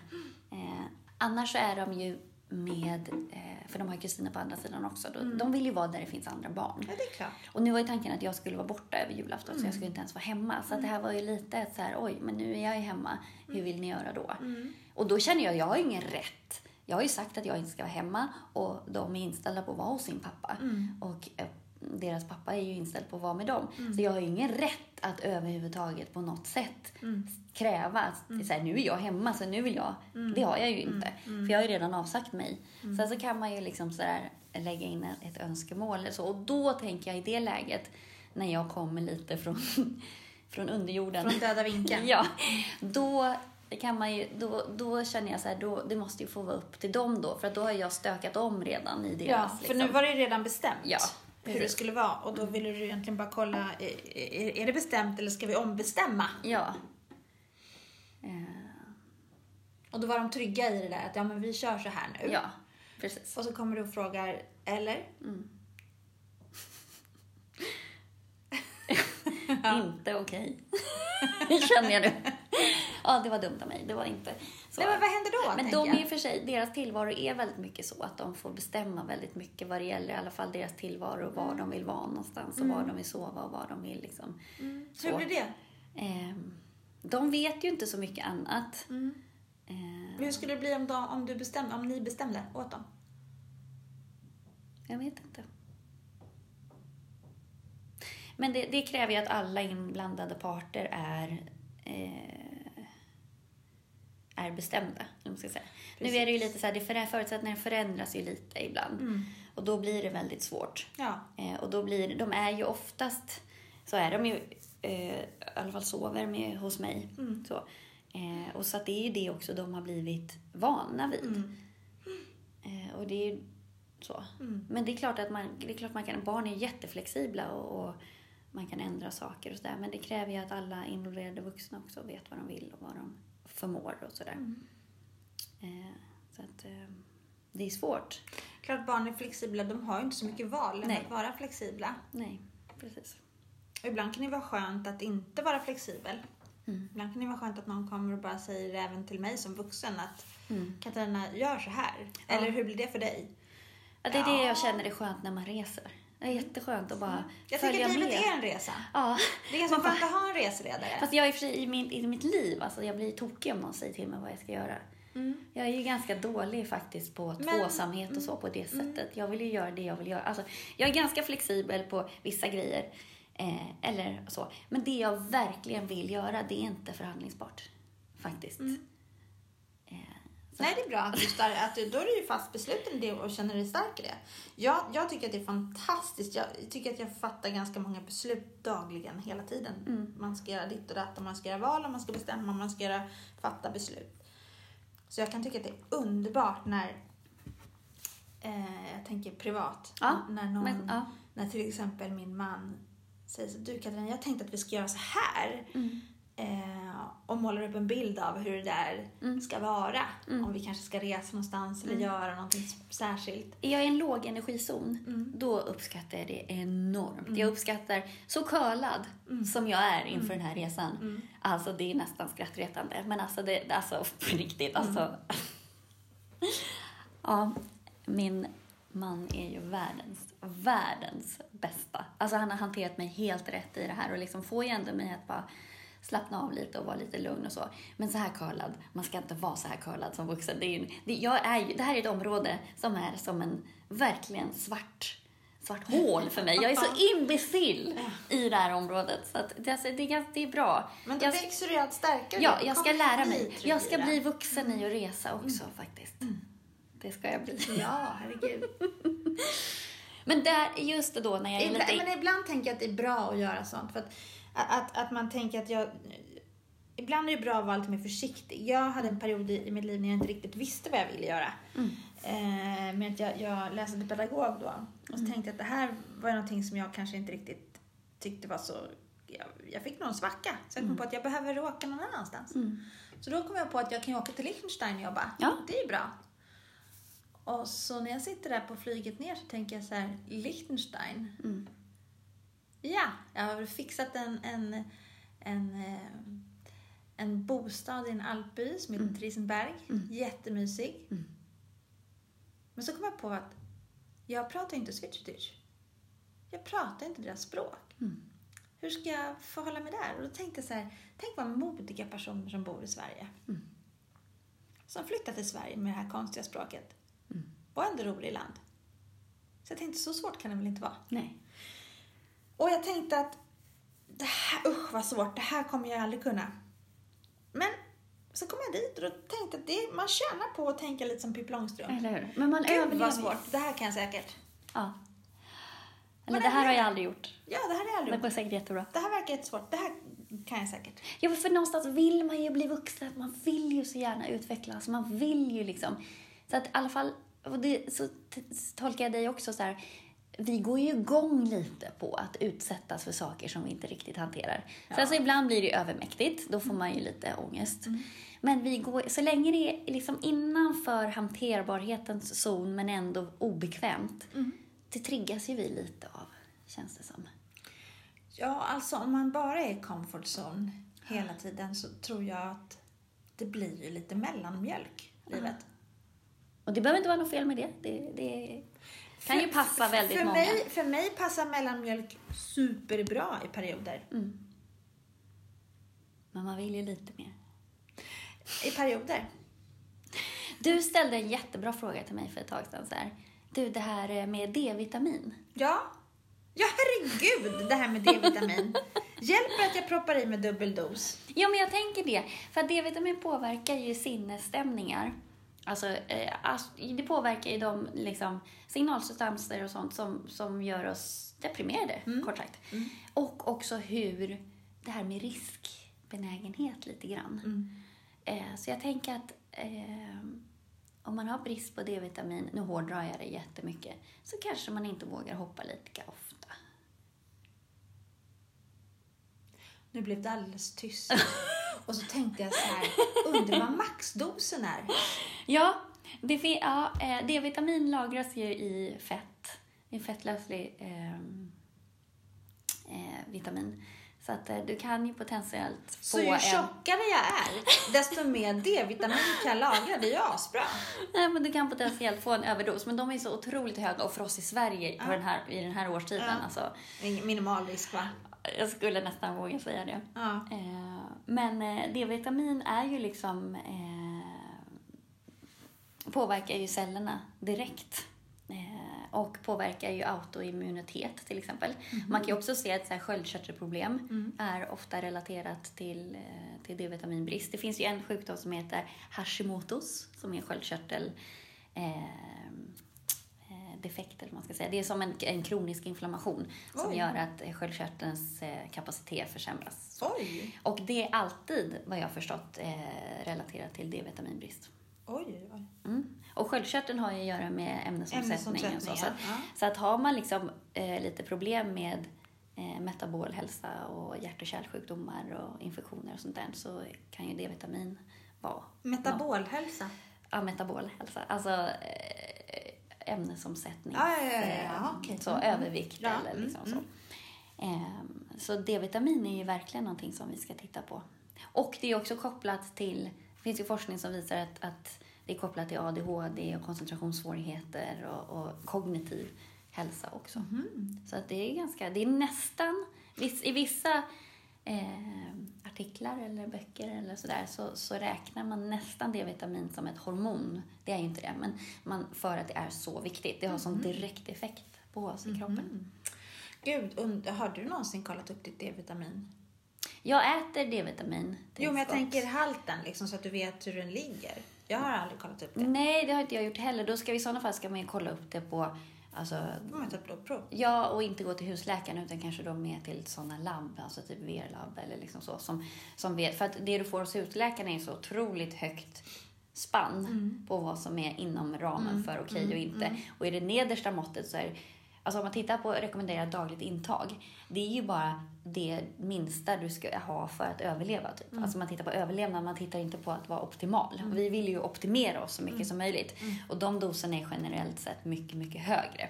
Eh, annars så är de ju med, eh, för de har kusiner på andra sidan också, Mm. de vill ju vara där det finns andra barn. Ja, det är klart. Och nu var ju tanken att jag skulle vara borta över julafton Mm. så jag skulle inte ens vara hemma. Så att det här var ju lite så här, oj, men nu är jag ju hemma, hur vill ni göra då? Mm. Och då känner jag, jag har ju ingen rätt. Jag har ju sagt att jag inte ska vara hemma och de är inställda på att vara hos sin pappa. Mm. Och eh, deras pappa är ju inställd på att vara med dem. Mm. Så jag har ju ingen rätt att överhuvudtaget på något sätt Mm. kräva att så här, nu är jag hemma så nu vill jag. Det har jag ju Mm. inte. För jag har ju redan avsagt mig. Sen så kan man ju liksom så där lägga in ett, önskemål så. Och då tänker jag i det läget, när jag kommer lite från, från underjorden. Från döda vinkeln. Ja, då kan man ju, då, då känner jag så här, då, det måste ju få vara upp till dem då. För att då har jag stökat om redan i deras... Ja, för liksom. nu var det ju redan bestämt Ja, hur det skulle vara. Och då ville du egentligen bara kolla, är, är, är det bestämt eller ska vi ombestämma? Ja. Eh, Och då var de trygga i det där att ja men vi kör så här nu. ja, precis. Och så kommer du och frågar, eller? Inte okej. Känner jag nu. Ja, det var dumt av mig. Det var inte så. Nej men vad händer då? Men de är och för sig, deras tillvaro är väldigt mycket så att de får bestämma väldigt mycket vad det gäller i alla fall deras tillvaro och var de vill vara någonstans och var de vill sova och var de vill liksom. Mm. Så. Hur blir det? Ehm, de vet ju inte så mycket annat. Mm. Ehm, Hur skulle det bli om, de, om, du bestäm, om ni bestämde åt dem? jag vet inte. Men det, det kräver ju att alla inblandade parter är eh, är bestämda. Ska säga. Nu är det ju lite så här, det för- förutsättningarna förändras ju lite ibland. Mm. Och då blir det väldigt svårt. Ja. Eh, och då blir de är ju oftast, så är de ju, eh, i alla fall sover med hos mig. Mm. Så. Eh, och så att det är ju det också de har blivit vana vid. Mm. Eh, och det är ju så. Mm. Men det är klart att man, det är klart man kan, barn är jätteflexibla och, och man kan ändra saker och sådär. Men det kräver ju att alla involverade vuxna också vet vad de vill och vad de förmår och sådär. Mm. Eh, så att eh, det är svårt. Klart barn är flexibla, de har ju inte så mycket val än Nej. att vara flexibla. Nej, precis. Och ibland kan det vara skönt att inte vara flexibel. Mm. Ibland kan det vara skönt att någon kommer och bara säger även till mig som vuxen att Mm. Katarina, gör så här. Ja. Eller hur blir det för dig? Ja, det är det Ja. jag känner är skönt när man reser. Det är jätteskönt att bara Jag följa tycker att livet med. är en resa. Ja, Det är skönt att ha en reseledare. fast jag är i för sig i, min, i mitt liv, alltså jag blir tokig om någon säger till mig vad jag ska göra. Mm. Jag är ju ganska dålig faktiskt på Men- mm. tvåsamhet och så på det sättet. Jag vill ju göra det jag vill göra. Alltså, jag är ganska flexibel på vissa grejer. Eh, eller så. Men det jag verkligen vill göra, det är inte förhandlingsbart. Faktiskt. Mm. Nej, det är bra att du, star- att du då är du ju fast besluten i det och känner dig stark i det. Jag, jag tycker att det är fantastiskt. Jag tycker att jag fattar ganska många beslut dagligen, hela tiden. Mm. Man ska göra ditt och datt, man ska göra val, man ska bestämma, man ska göra, fatta beslut. Så jag kan tycka att det är underbart när, eh, jag tänker privat, Ja, när, någon, Men, ja. när till exempel min man säger så, du Katarina, jag tänkte att vi ska göra så här. Mm. Eh, och målar upp en bild av hur det där Mm. ska vara. Mm. Om vi kanske ska resa någonstans eller Mm. göra någonting särskilt. Är jag i en låg energizon, Mm. då uppskattar jag det enormt. Mm. Jag uppskattar, så curlad Mm. som jag är inför den här resan. Alltså det är nästan skrattretande. Men alltså, det, alltså på riktigt. Alltså. ja, min man är ju världens, världens bästa. Alltså han har hanterat mig helt rätt i det här och liksom får ju ändå mig att bara slappna av lite och vara lite lugn och så. Men så här curlad, man ska inte vara så här curlad som vuxen. Det, är ju, det, jag är ju, det här är ett område som är som en verkligen svart svart hål för mig. Jag är så imbecill i det här området. Så att det, det, det är bra. Men då Jag- växer du ju allt starkare. Ja, jag ska lära mig. Jag ska bli vuxen i att resa också faktiskt. Det ska jag bli. Ja, herregud. Men där, just då när jag är lite... men ibland tänker jag att det är bra att göra sånt. För att, att, att man tänker att jag... Ibland är det bra att vara lite mer försiktig. Jag hade en period i, i mitt liv när jag inte riktigt visste vad jag ville göra. Mm. Eh, men att jag, jag läste till pedagog då. Och så tänkte jag att det här var någonting som jag kanske inte riktigt tyckte var så... Jag, jag fick nog en svacka. Så jag kom på att jag behöver åka någon annanstans. Mm. Så då kom jag på att jag kan åka till Liechtenstein och jobba. Ja. Det är ju bra. Och så när jag sitter där på flyget ner så tänker jag så här, Liechtenstein. Mm. Ja, jag har fixat en, en, en, eh, en bostad i en alpby som heter Mm. Trisenberg. Mm. Jättemysig. Mm. Men så kom jag på att jag pratar inte schweizerdeutsch. Jag pratar inte deras språk. Mm. Hur ska jag förhålla mig där? Och då tänkte jag så här, tänk vad modiga personer som bor i Sverige. Mm. Som flyttar till Sverige med det här konstiga språket. Mm. Och ändå ror i land. Så jag tänkte, så svårt kan det väl inte vara? Nej. Och jag tänkte att det här, usch vad svårt, det här kommer jag aldrig kunna. Men så kom jag dit och då tänkte att det, man tjänar på att tänka lite som Pippi Långstrump. Eller hur? Men man Gud överlever. svårt, det här kan jag säkert. Ja. Eller Men det här har jag aldrig gjort. Ja, det här är jag Det aldrig går säkert jättebra. Det här verkar jättesvårt, det här kan jag säkert. Ja, för någonstans vill man ju bli vuxen. Man vill ju så gärna utvecklas. Man vill ju liksom. Så att i alla fall, och det, så t- tolkar jag dig också så här. Vi går ju igång lite på att utsättas för saker som vi inte riktigt hanterar. Sen så ibland blir det övermäktigt. Då får man ju lite ångest. Men vi går, så länge det är liksom innanför hanterbarhetens zon men ändå obekvämt. Det triggas ju vi lite av, känns det som. Ja, alltså om man bara är i comfort zone hela tiden så tror jag att det blir ju lite mellanmjölk, livet. Och det behöver inte vara något fel med det. Det, det kan ju passa väldigt för många. Mig, för mig passar mellanmjölk superbra i perioder. Mm. Men man vill ju lite mer. I perioder. Du ställde en jättebra fråga till mig för ett tag sedan. Så här. Du, det här med D-vitamin. Ja. Ja, herregud, det här med D-vitamin. Hjälper att jag proppar i med dubbeldos? Ja, men jag tänker det. För D-vitamin påverkar ju sinnesstämningar. Alltså, eh, det påverkar ju de liksom, signalsubstanser och sånt som, som gör oss deprimerade, kort sagt. Och också hur det här med riskbenägenhet lite grann. Eh, så jag tänker att eh, om man har brist på D-vitamin, nu hårdrar jag det jättemycket, så kanske man inte vågar hoppa lika ofta. Nu blev det alldeles tyst. Och så tänkte jag så här, undrar vad maxdosen är? Ja, det ja eh, D-vitamin lagras ju i fett. Är fettlöslig eh, eh, vitamin. Så att eh, du kan ju potentiellt få Så ju en... tjockare jag är, desto mer D-vitamin kan jag lagra. Det är ju asbra. Nej, men du kan potentiellt få en överdos. Men de är så otroligt höga och för oss i Sverige på den här, i den här årstiden. Ja. Alltså, Minimal risk va? Jag skulle nästan våga säga det. Ja. Eh, men eh, D-vitamin är ju liksom eh, påverkar ju cellerna direkt. Och påverkar ju autoimmunitet till exempel. Man kan ju också se att så här, sköldkörtelproblem är ofta relaterat till, till D-vitaminbrist. Det finns ju en sjukdom som heter Hashimotos som är sköldkörtel eh, defekt eller man ska säga. Det är som en, en kronisk inflammation som Oj. gör att sköldkörtelns eh, kapacitet försämras. Oj, Och det är alltid, vad jag har förstått, eh, relaterat till D-vitaminbrist. oj, oj. Mm. Och sköldkörteln har ju att göra med ämnesomsättningen. och Så, så, att, ja. så att har man liksom eh, lite problem med eh, metabol hälsa och hjärt och kärlsjukdomar och infektioner och sånt där så kan ju D-vitamin vara Metabolhälsa. Ja, metabol hälsa. Alltså eh, ämnesomsättning. Ja, ja, ja, ja, ja, eh, okej. Så Mm, övervikt eller mm, liksom mm. så. Ehm, så D-vitamin är ju verkligen någonting som vi ska titta på. Och det är också kopplat till, det finns ju forskning som visar att, att det är kopplat till ADHD och koncentrationssvårigheter och, och kognitiv hälsa också. Mhm. Så att det är ganska, det är nästan, i vissa eh, artiklar eller böcker eller sådär så, så räknar man nästan D-vitamin som ett hormon. Det är ju inte det, men man, för att det är så viktigt. Det har sån direkt effekt på oss i kroppen. Gud, und- har du någonsin kollat upp ditt D-vitamin? Jag äter D-vitamin. Jo, men jag tänker halten liksom så att du vet hur den ligger. Jag har aldrig kollat upp det. Nej, det har inte jag gjort heller. Då ska vi i sådana fall ska man ju kolla upp det på Alltså, ta ett blodprov. ja, och inte gå till husläkaren utan kanske då mer till sådana labb, alltså typ VR-labb eller liksom så. Som, som vet, för att det du får hos husläkaren är så otroligt högt spann på vad som är inom ramen för okej och inte. Och i det nedersta måttet så är Alltså om man tittar på rekommenderat dagligt intag, det är ju bara det minsta du ska ha för att överleva. Typ. Alltså man tittar på överlevnad, man tittar inte på att vara optimal. Vi vill ju optimera oss så mycket som möjligt. Och de doserna är generellt sett mycket, mycket högre.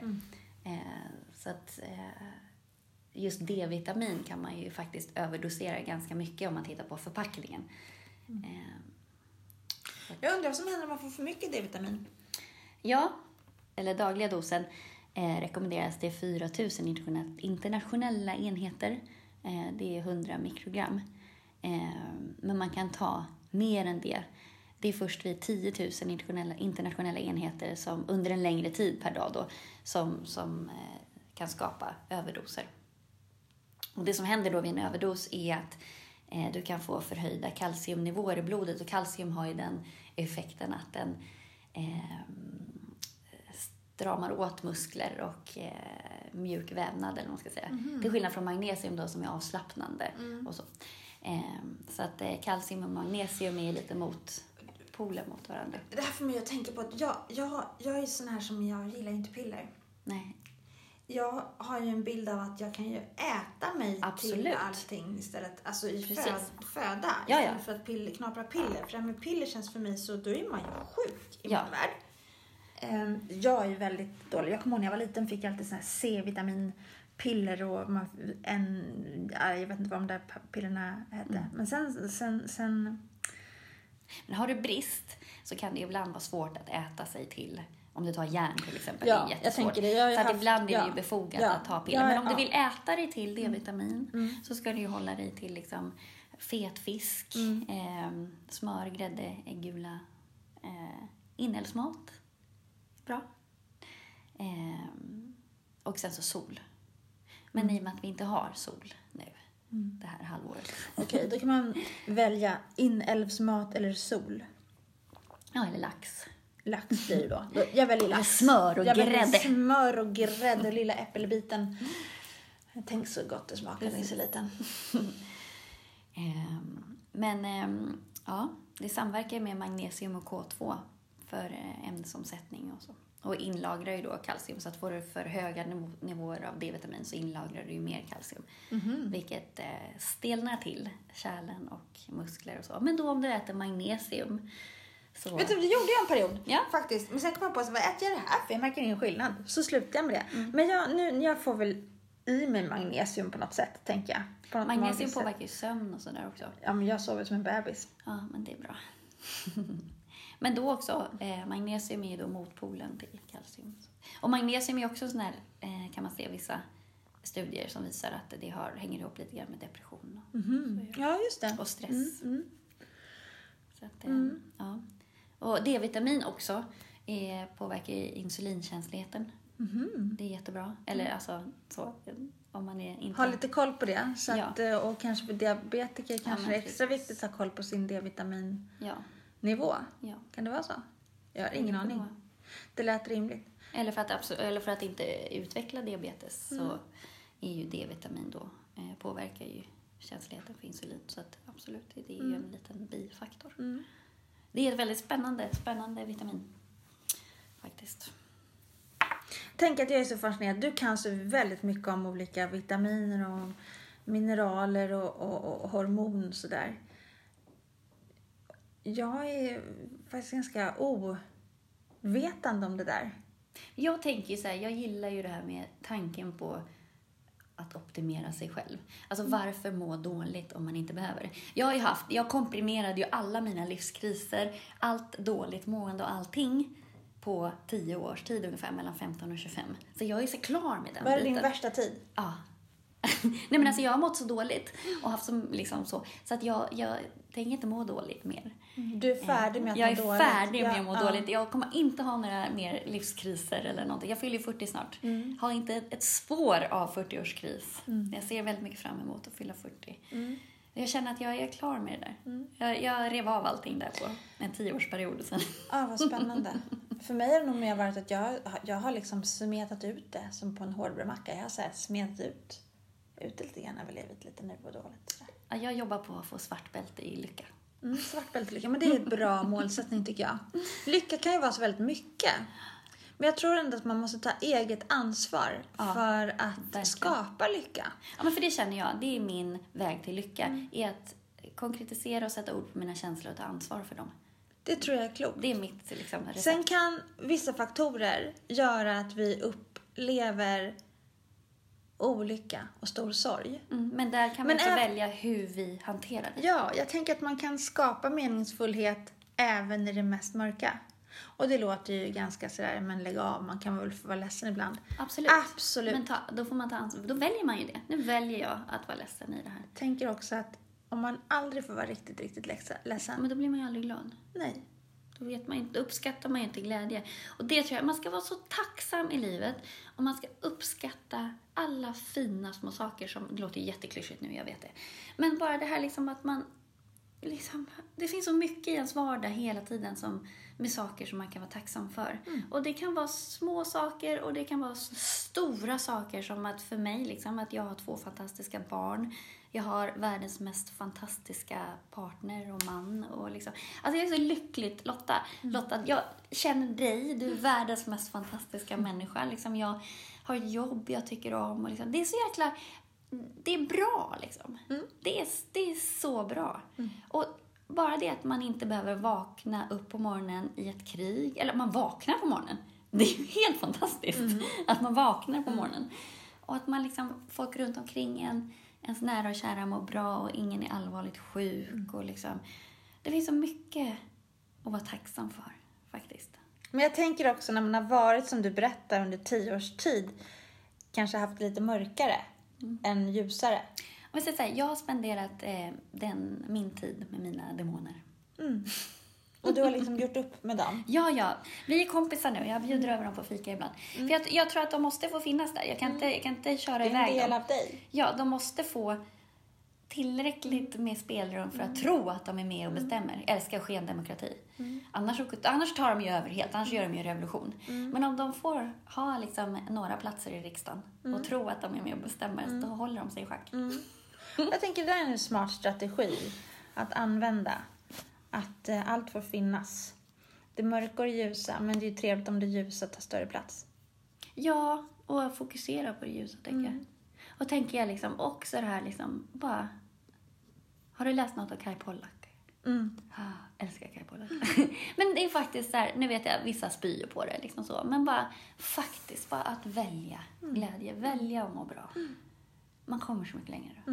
Eh, så att eh, just D-vitamin kan man ju faktiskt överdosera ganska mycket om man tittar på förpackningen. Eh, Jag undrar vad som händer om man får för mycket D-vitamin. Ja, eller dagliga dosen eh, rekommenderas det 4 000 internationella- internationella enheter. Eh, det är 100 mikrogram. Eh, men man kan ta mer än det. Det är först vid 10 000 internationella, internationella enheter som under en längre tid per dag då, som, som eh, kan skapa överdoser. Och det som händer då vid en överdos är att eh, du kan få förhöjda kalciumnivåer i blodet och kalcium har ju den effekten att den eh, stramar åt muskler och eh, mjuk vävnad eller vad man ska säga. Till skillnad från magnesium då som är avslappnande och så. Eh, så att eh, kalcium och magnesium är lite motpoler mot varandra. Det här får mig att tänka på att jag, jag, jag är sån här som jag gillar inte piller. Nej, Jag har ju en bild av att jag kan ju äta mig till Absolut. allting istället. Alltså i föd, föda. Ja, ja. Istället för att piller, knapra piller. För det här med piller känns för mig så, då är man ju sjuk i Ja. min värld. Ehm, Jag är ju väldigt dålig. Jag kommer ihåg när jag var liten fick jag alltid såna C-vitaminpiller och en, ja, jag vet inte vad de där pillerna hette. Mm. Men sen, sen, sen Men har du brist så kan det ibland vara svårt att äta sig till om du tar järn till exempel. Ja, det är jag jättesvårt. tänker det. Jag så haft- ibland är det ja. ju befogat Ja. att ta piller. Ja, Men om du vill äta dig till D-vitamin Mm. så ska du ju hålla dig till liksom fet fisk, Mm. eh, smör, grädde, äggula, eh, inälvsmat. Bra. Eh, och sen så sol. Men Mm. i och med att vi inte har sol nu det här halvåret. Okej, då kan man välja inälvsmat eller sol. Ja, eller lax. Lax blir det då. Jag väljer Med lax. smör och jag väljer grädde. smör och grädde och lilla äppelbiten. Tänk så gott det smakar när är så liten. Ehm, Men ehm, ja, det samverkar med magnesium och K2 för eh, ämnesomsättning och så. Och inlagrar ju då kalcium, så att får du för höga niv- nivåer av D-vitamin så inlagrar du ju mer kalcium. Vilket eh, stelnar till kärlen och muskler och så. Men då om du äter magnesium så... Vet du, det gjorde jag en period. Ja. Faktiskt. Men sen kom jag på, så, vad äter jag det här för? Jag märker ingen skillnad. Så slutade jag med det. Mm. Men jag, nu, jag får väl i mig magnesium på något sätt, tänker jag. På Magnesium påverkar ju sömn och sådär också. Ja, men jag sover som en bebis. Ja, men det är bra. men då också, eh, magnesium är ju då motpolen till kalcium. Och magnesium är också sån här, eh, kan man se vissa studier som visar att det har, hänger ihop lite grann med depression och, Mhm. Ja, just det. och stress. Mm, Så att, eh, ja. Och D-vitamin också är, påverkar insulinkänsligheten. Mhm. Det är jättebra. Eller alltså så, om man är inte... Ha lite koll på det. Så Ja. att, eh, och kanske för diabetiker kanske men det är extra viktigt att ha koll på sin D-vitaminnivå. Ja, ja. Kan det vara så? Jag har ingen kan aning. Det lät rimligt. Eller för att, eller för att inte utveckla diabetes Mm. så är ju D-vitamin då, eh, påverkar ju känsligheten för insulin. Så att absolut, det är ju en liten bifaktor. Mm. Det är ett väldigt spännande, spännande vitamin. Faktiskt. Tänk att jag är så fascinerad. Du kan så väldigt mycket om olika vitaminer och mineraler och, och, och hormon och sådär. Jag är faktiskt ganska ovetande om det där. Jag tänker ju så här, jag gillar ju det här med tanken på att optimera sig själv. Alltså varför må dåligt om man inte behöver det? Jag har ju haft, jag komprimerade ju alla mina livskriser, allt dåligt mående och allting på 10 års tid ungefär, mellan 15 och 25. Så jag är så klar med den Vad är din värsta tid? Ja. Nej men alltså jag har mått så dåligt och haft som liksom så, så att jag, jag tänker inte må dåligt mer. Du är färdig med att Jag är må dåligt. färdig med att må ja. dåligt. Jag kommer inte ha några mer livskriser eller någonting. Jag fyller ju 40 snart. Mm. Har inte ett, spår av 40-årskris. Jag ser väldigt mycket fram emot att fylla 40. Mm. Jag känner att jag är klar med det där. Jag, jag rev av allting där på en tioårsperiod sen. Ja, vad spännande. För mig har det nog mer varit att jag, jag har liksom smetat ut det som på en hårdbrödmacka. Jag har så här smetat ut, ut det lite grann över livet lite nu och där. Ja, Jag jobbar på att få svart bälte i lycka. Mm, svart bälte lycka, men det är ett bra målsättning tycker jag. Lycka kan ju vara så väldigt mycket. Men jag tror ändå att man måste ta eget ansvar Ja, för att verkligen. skapa lycka. Ja, men för det känner jag, det är min väg till lycka. Mm. Är att konkretisera och sätta ord på mina känslor och ta ansvar för dem. Det tror jag är klokt. Det är mitt liksom, recept. Sen kan vissa faktorer göra att vi upplever olycka och stor sorg. Mm, men där kan man också välja hur vi hanterar det. Ja, jag tänker att man kan skapa meningsfullhet även i det mest mörka. Och det låter ju ganska sådär, men lägg av, man kan väl få vara ledsen ibland. Absolut. Absolut. Men ta, då får man ta ansvar. Då väljer man ju det. Nu väljer jag att vara ledsen i det här. tänker också att om man aldrig får vara riktigt, riktigt ledsen Men då blir man ju aldrig glad. nej, då vet man inte, uppskattar man ju inte glädje. Och det tror jag, man ska vara så tacksam i livet och man ska uppskatta alla fina små saker som, det låter jätteklyschigt nu, jag vet det. Men bara det här liksom att man, liksom, det finns så mycket i ens vardag hela tiden som, med saker som man kan vara tacksam för. Och det kan vara små saker och det kan vara stora saker som att för mig, liksom, att jag har två fantastiska barn. Jag har världens mest fantastiska partner och man. Och liksom. Alltså jag är så lyckligt, Lotta. Lotta, jag känner dig. Du är världens mest fantastiska människa. Liksom jag har jobb jag tycker om. Och liksom. Det är så jäkla... Det är bra, liksom. Det, är, det är så bra. Och bara det att man inte behöver vakna upp på morgonen i ett krig. Eller man vaknar på morgonen. Det är ju helt fantastiskt att man vaknar på morgonen. Och att man liksom, folk runt omkring en, ens nära och kära mår bra och ingen är allvarligt sjuk. Och liksom, det finns så mycket att vara tacksam för, faktiskt. Men jag tänker också när man har varit, som du berättar, under tio års tid, kanske haft lite mörkare än ljusare. Om jag säger så här, jag har spenderat eh, den, min tid med mina demoner. Och du har liksom gjort upp med dem. Ja, ja. Vi är kompisar nu. Jag bjuder över dem på fika ibland. För jag, jag tror att de måste få finnas där. Jag kan, inte, jag kan inte köra Det är en iväg del dem. av dig. Ja, de måste få tillräckligt med spelrum för att tro att de är med och bestämmer. Älskar skendemokrati. Annars, annars tar de ju över helt, annars gör de ju revolution. Men om de får ha liksom några platser i riksdagen och tro att de är med och bestämmer, då håller de sig i schack. Jag tänker det är en smart strategi att använda. Att eh, allt får finnas. Det mörka och det ljusa, men det är ju trevligt om det ljusa tar större plats. Ja, och fokusera på det ljusa, tänker jag. Och tänker jag liksom också det här liksom, bara... Har du läst något av Kai Pollak? Mm. Ah, älskar Kai Pollak. men det är faktiskt så här, nu vet jag vissa spyr på det liksom så, men bara faktiskt bara att välja glädje, välja att må bra. Man kommer så mycket längre då.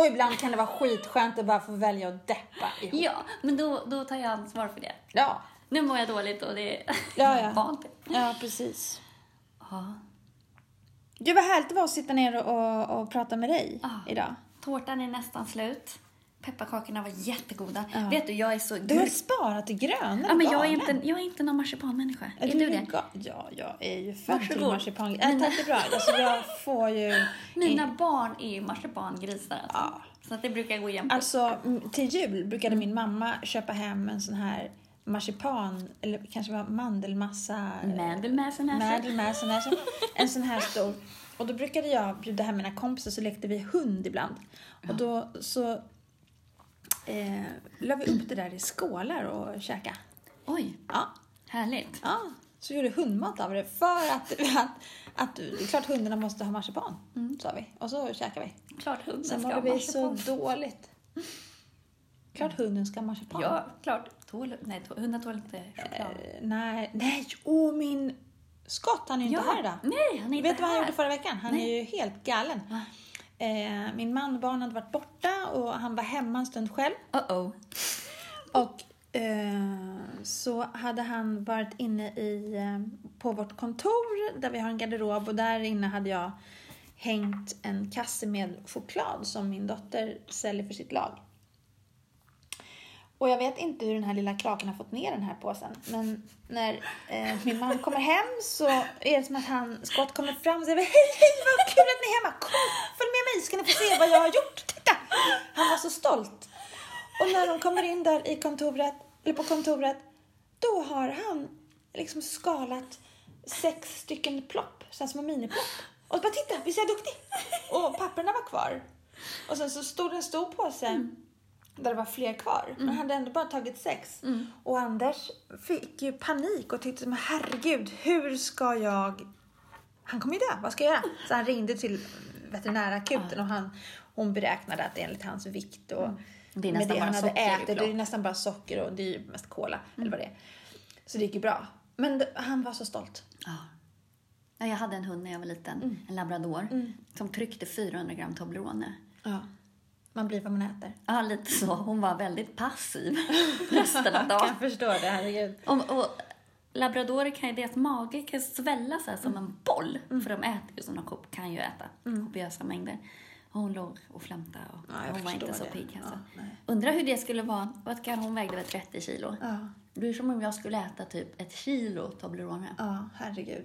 Och ibland kan det vara skitskönt att bara få välja att deppa ihop. Ja, men då, då tar jag ansvar för det. Ja, Nu mår jag dåligt och det är Ja, ja. vid. ja precis. Ja. Gud vad härligt det var att sitta ner och, och, och prata med dig Ja. idag. Tårtan är nästan slut. Pepparkakorna var jättegoda. Ja. Vet du, jag är så Du har sparat till gröna Ja, men jag är, inte, jag är inte någon marsipanmänniska. Är, Är du det? Ja, jag är ju född till marsipan. Äh, tack det är bra. Alltså, jag får ju... Mina barn är ju marsipangrisar. Alltså. Ja. Så att det brukar gå jämnt. Alltså, till jul brukade min mamma köpa hem en sån här marsipan, eller kanske var mandelmassa... Mandelmäsenäse. En sån här stor. Och då brukade jag bjuda hem mina kompisar så lekte vi hund ibland. Och då så eh, la vi upp det där i skålar och käka. Oj, Ja, härligt. ja. Så gjorde hundmat av det för att, att, att det är klart hundarna måste ha marsipan, sa vi. Och så käkade vi. Klart hunden Sen ska ha mådde vi så marsipan. dåligt. Klart hunden ska ha marsipan. Ja, klart. Tål, nej, tål, hundar tål inte choklad. Eh, nej, nej, åh min Scott, han är ju inte här idag. Nej, han är inte Vet du vad han gjorde förra veckan? Han är ju helt galen. Eh, min man och barn hade varit borta och han var hemma en stund själv. Uh-oh. Och eh, så hade han varit inne i, eh, på vårt kontor där vi har en garderob och där inne hade jag hängt en kasse med choklad som min dotter säljer för sitt lag. Och jag vet inte hur den här lilla kraken har fått ner den här påsen. Men när eh, min man kommer hem så är det som att han, Scott kommer fram och säger Hej, hej, vad kul att ni är hemma! Kom, följ med mig ska ni få se vad jag har gjort. Titta! Han var så stolt. Och när de kommer in där i kontoret, eller på kontoret, då har han liksom skalat sex stycken plopp, så små miniplopp. Och bara titta, visst är jag duktig? Och papperna var kvar. Och sen så stod det en stor påse mm där det var fler kvar. Men han hade ändå bara tagit sex. Och Anders fick ju panik och tyckte, men herregud, hur ska jag... Han kommer ju dö, vad ska jag göra? Så han ringde till veterinärakuten och han, hon beräknade att enligt hans vikt och Det är med det han hade ätit, det är nästan bara socker och det är ju mest cola, eller vad det är. Så det gick ju bra. Men han var så stolt. Ja. Ja, jag hade en hund när jag var liten, en labrador, som tryckte 400 gram Toblerone. Ja. Man blir vad man äter. Ja, lite så. Hon var väldigt passiv resten av Jag dagen. kan förstå det, herregud. Och, och labradorer kan ju, deras mage kan svälla så här som en boll. För de äter ju som de kan ju äta, kopiösa mängder. Hon låg och flämtade och Ja, jag hon var inte förstår så det. pigg. Alltså. Ja. Undrar hur det skulle vara. Vad kan hon vägde väl 30 kilo? Ja, Det blir som om jag skulle äta typ ett kilo Toblerone. ja, herregud.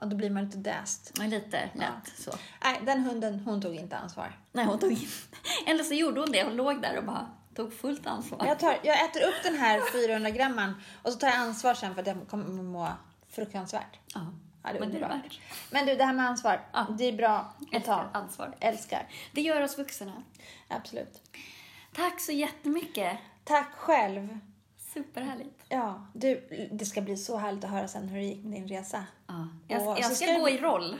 Ja, då blir man lite däst. Lite lätt så. Nej, den hunden, hon tog inte ansvar. Nej, hon tog in. Eller så gjorde hon det. Hon låg där och bara tog fullt ansvar. Jag, tar, jag äter upp den här 400 gramman och så tar jag ansvar sen för att jag kommer må fruktansvärt. Ja, Ja, det är men det är det. Men du, det här med ansvar, Ja. det är bra att Älskar ta. ansvar. Älskar. Det gör oss vuxna. Absolut. Tack så jättemycket. Tack själv. Superhärligt. Ja, du, det ska bli så härligt att höra sen hur det gick med din resa. Ja. Jag, jag ska, ska gå i roll.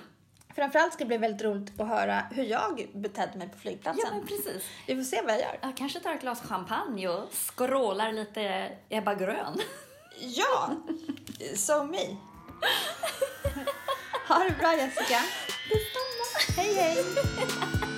Framförallt ska det bli väldigt roligt att höra hur jag betedde mig på flygplatsen. Ja, men precis. Vi får se vad jag gör. Jag kanske tar ett glas champagne och skrålar lite Ebba Grön. Ja, so me. Ha det bra Jessica. Detsamma. Hej hej.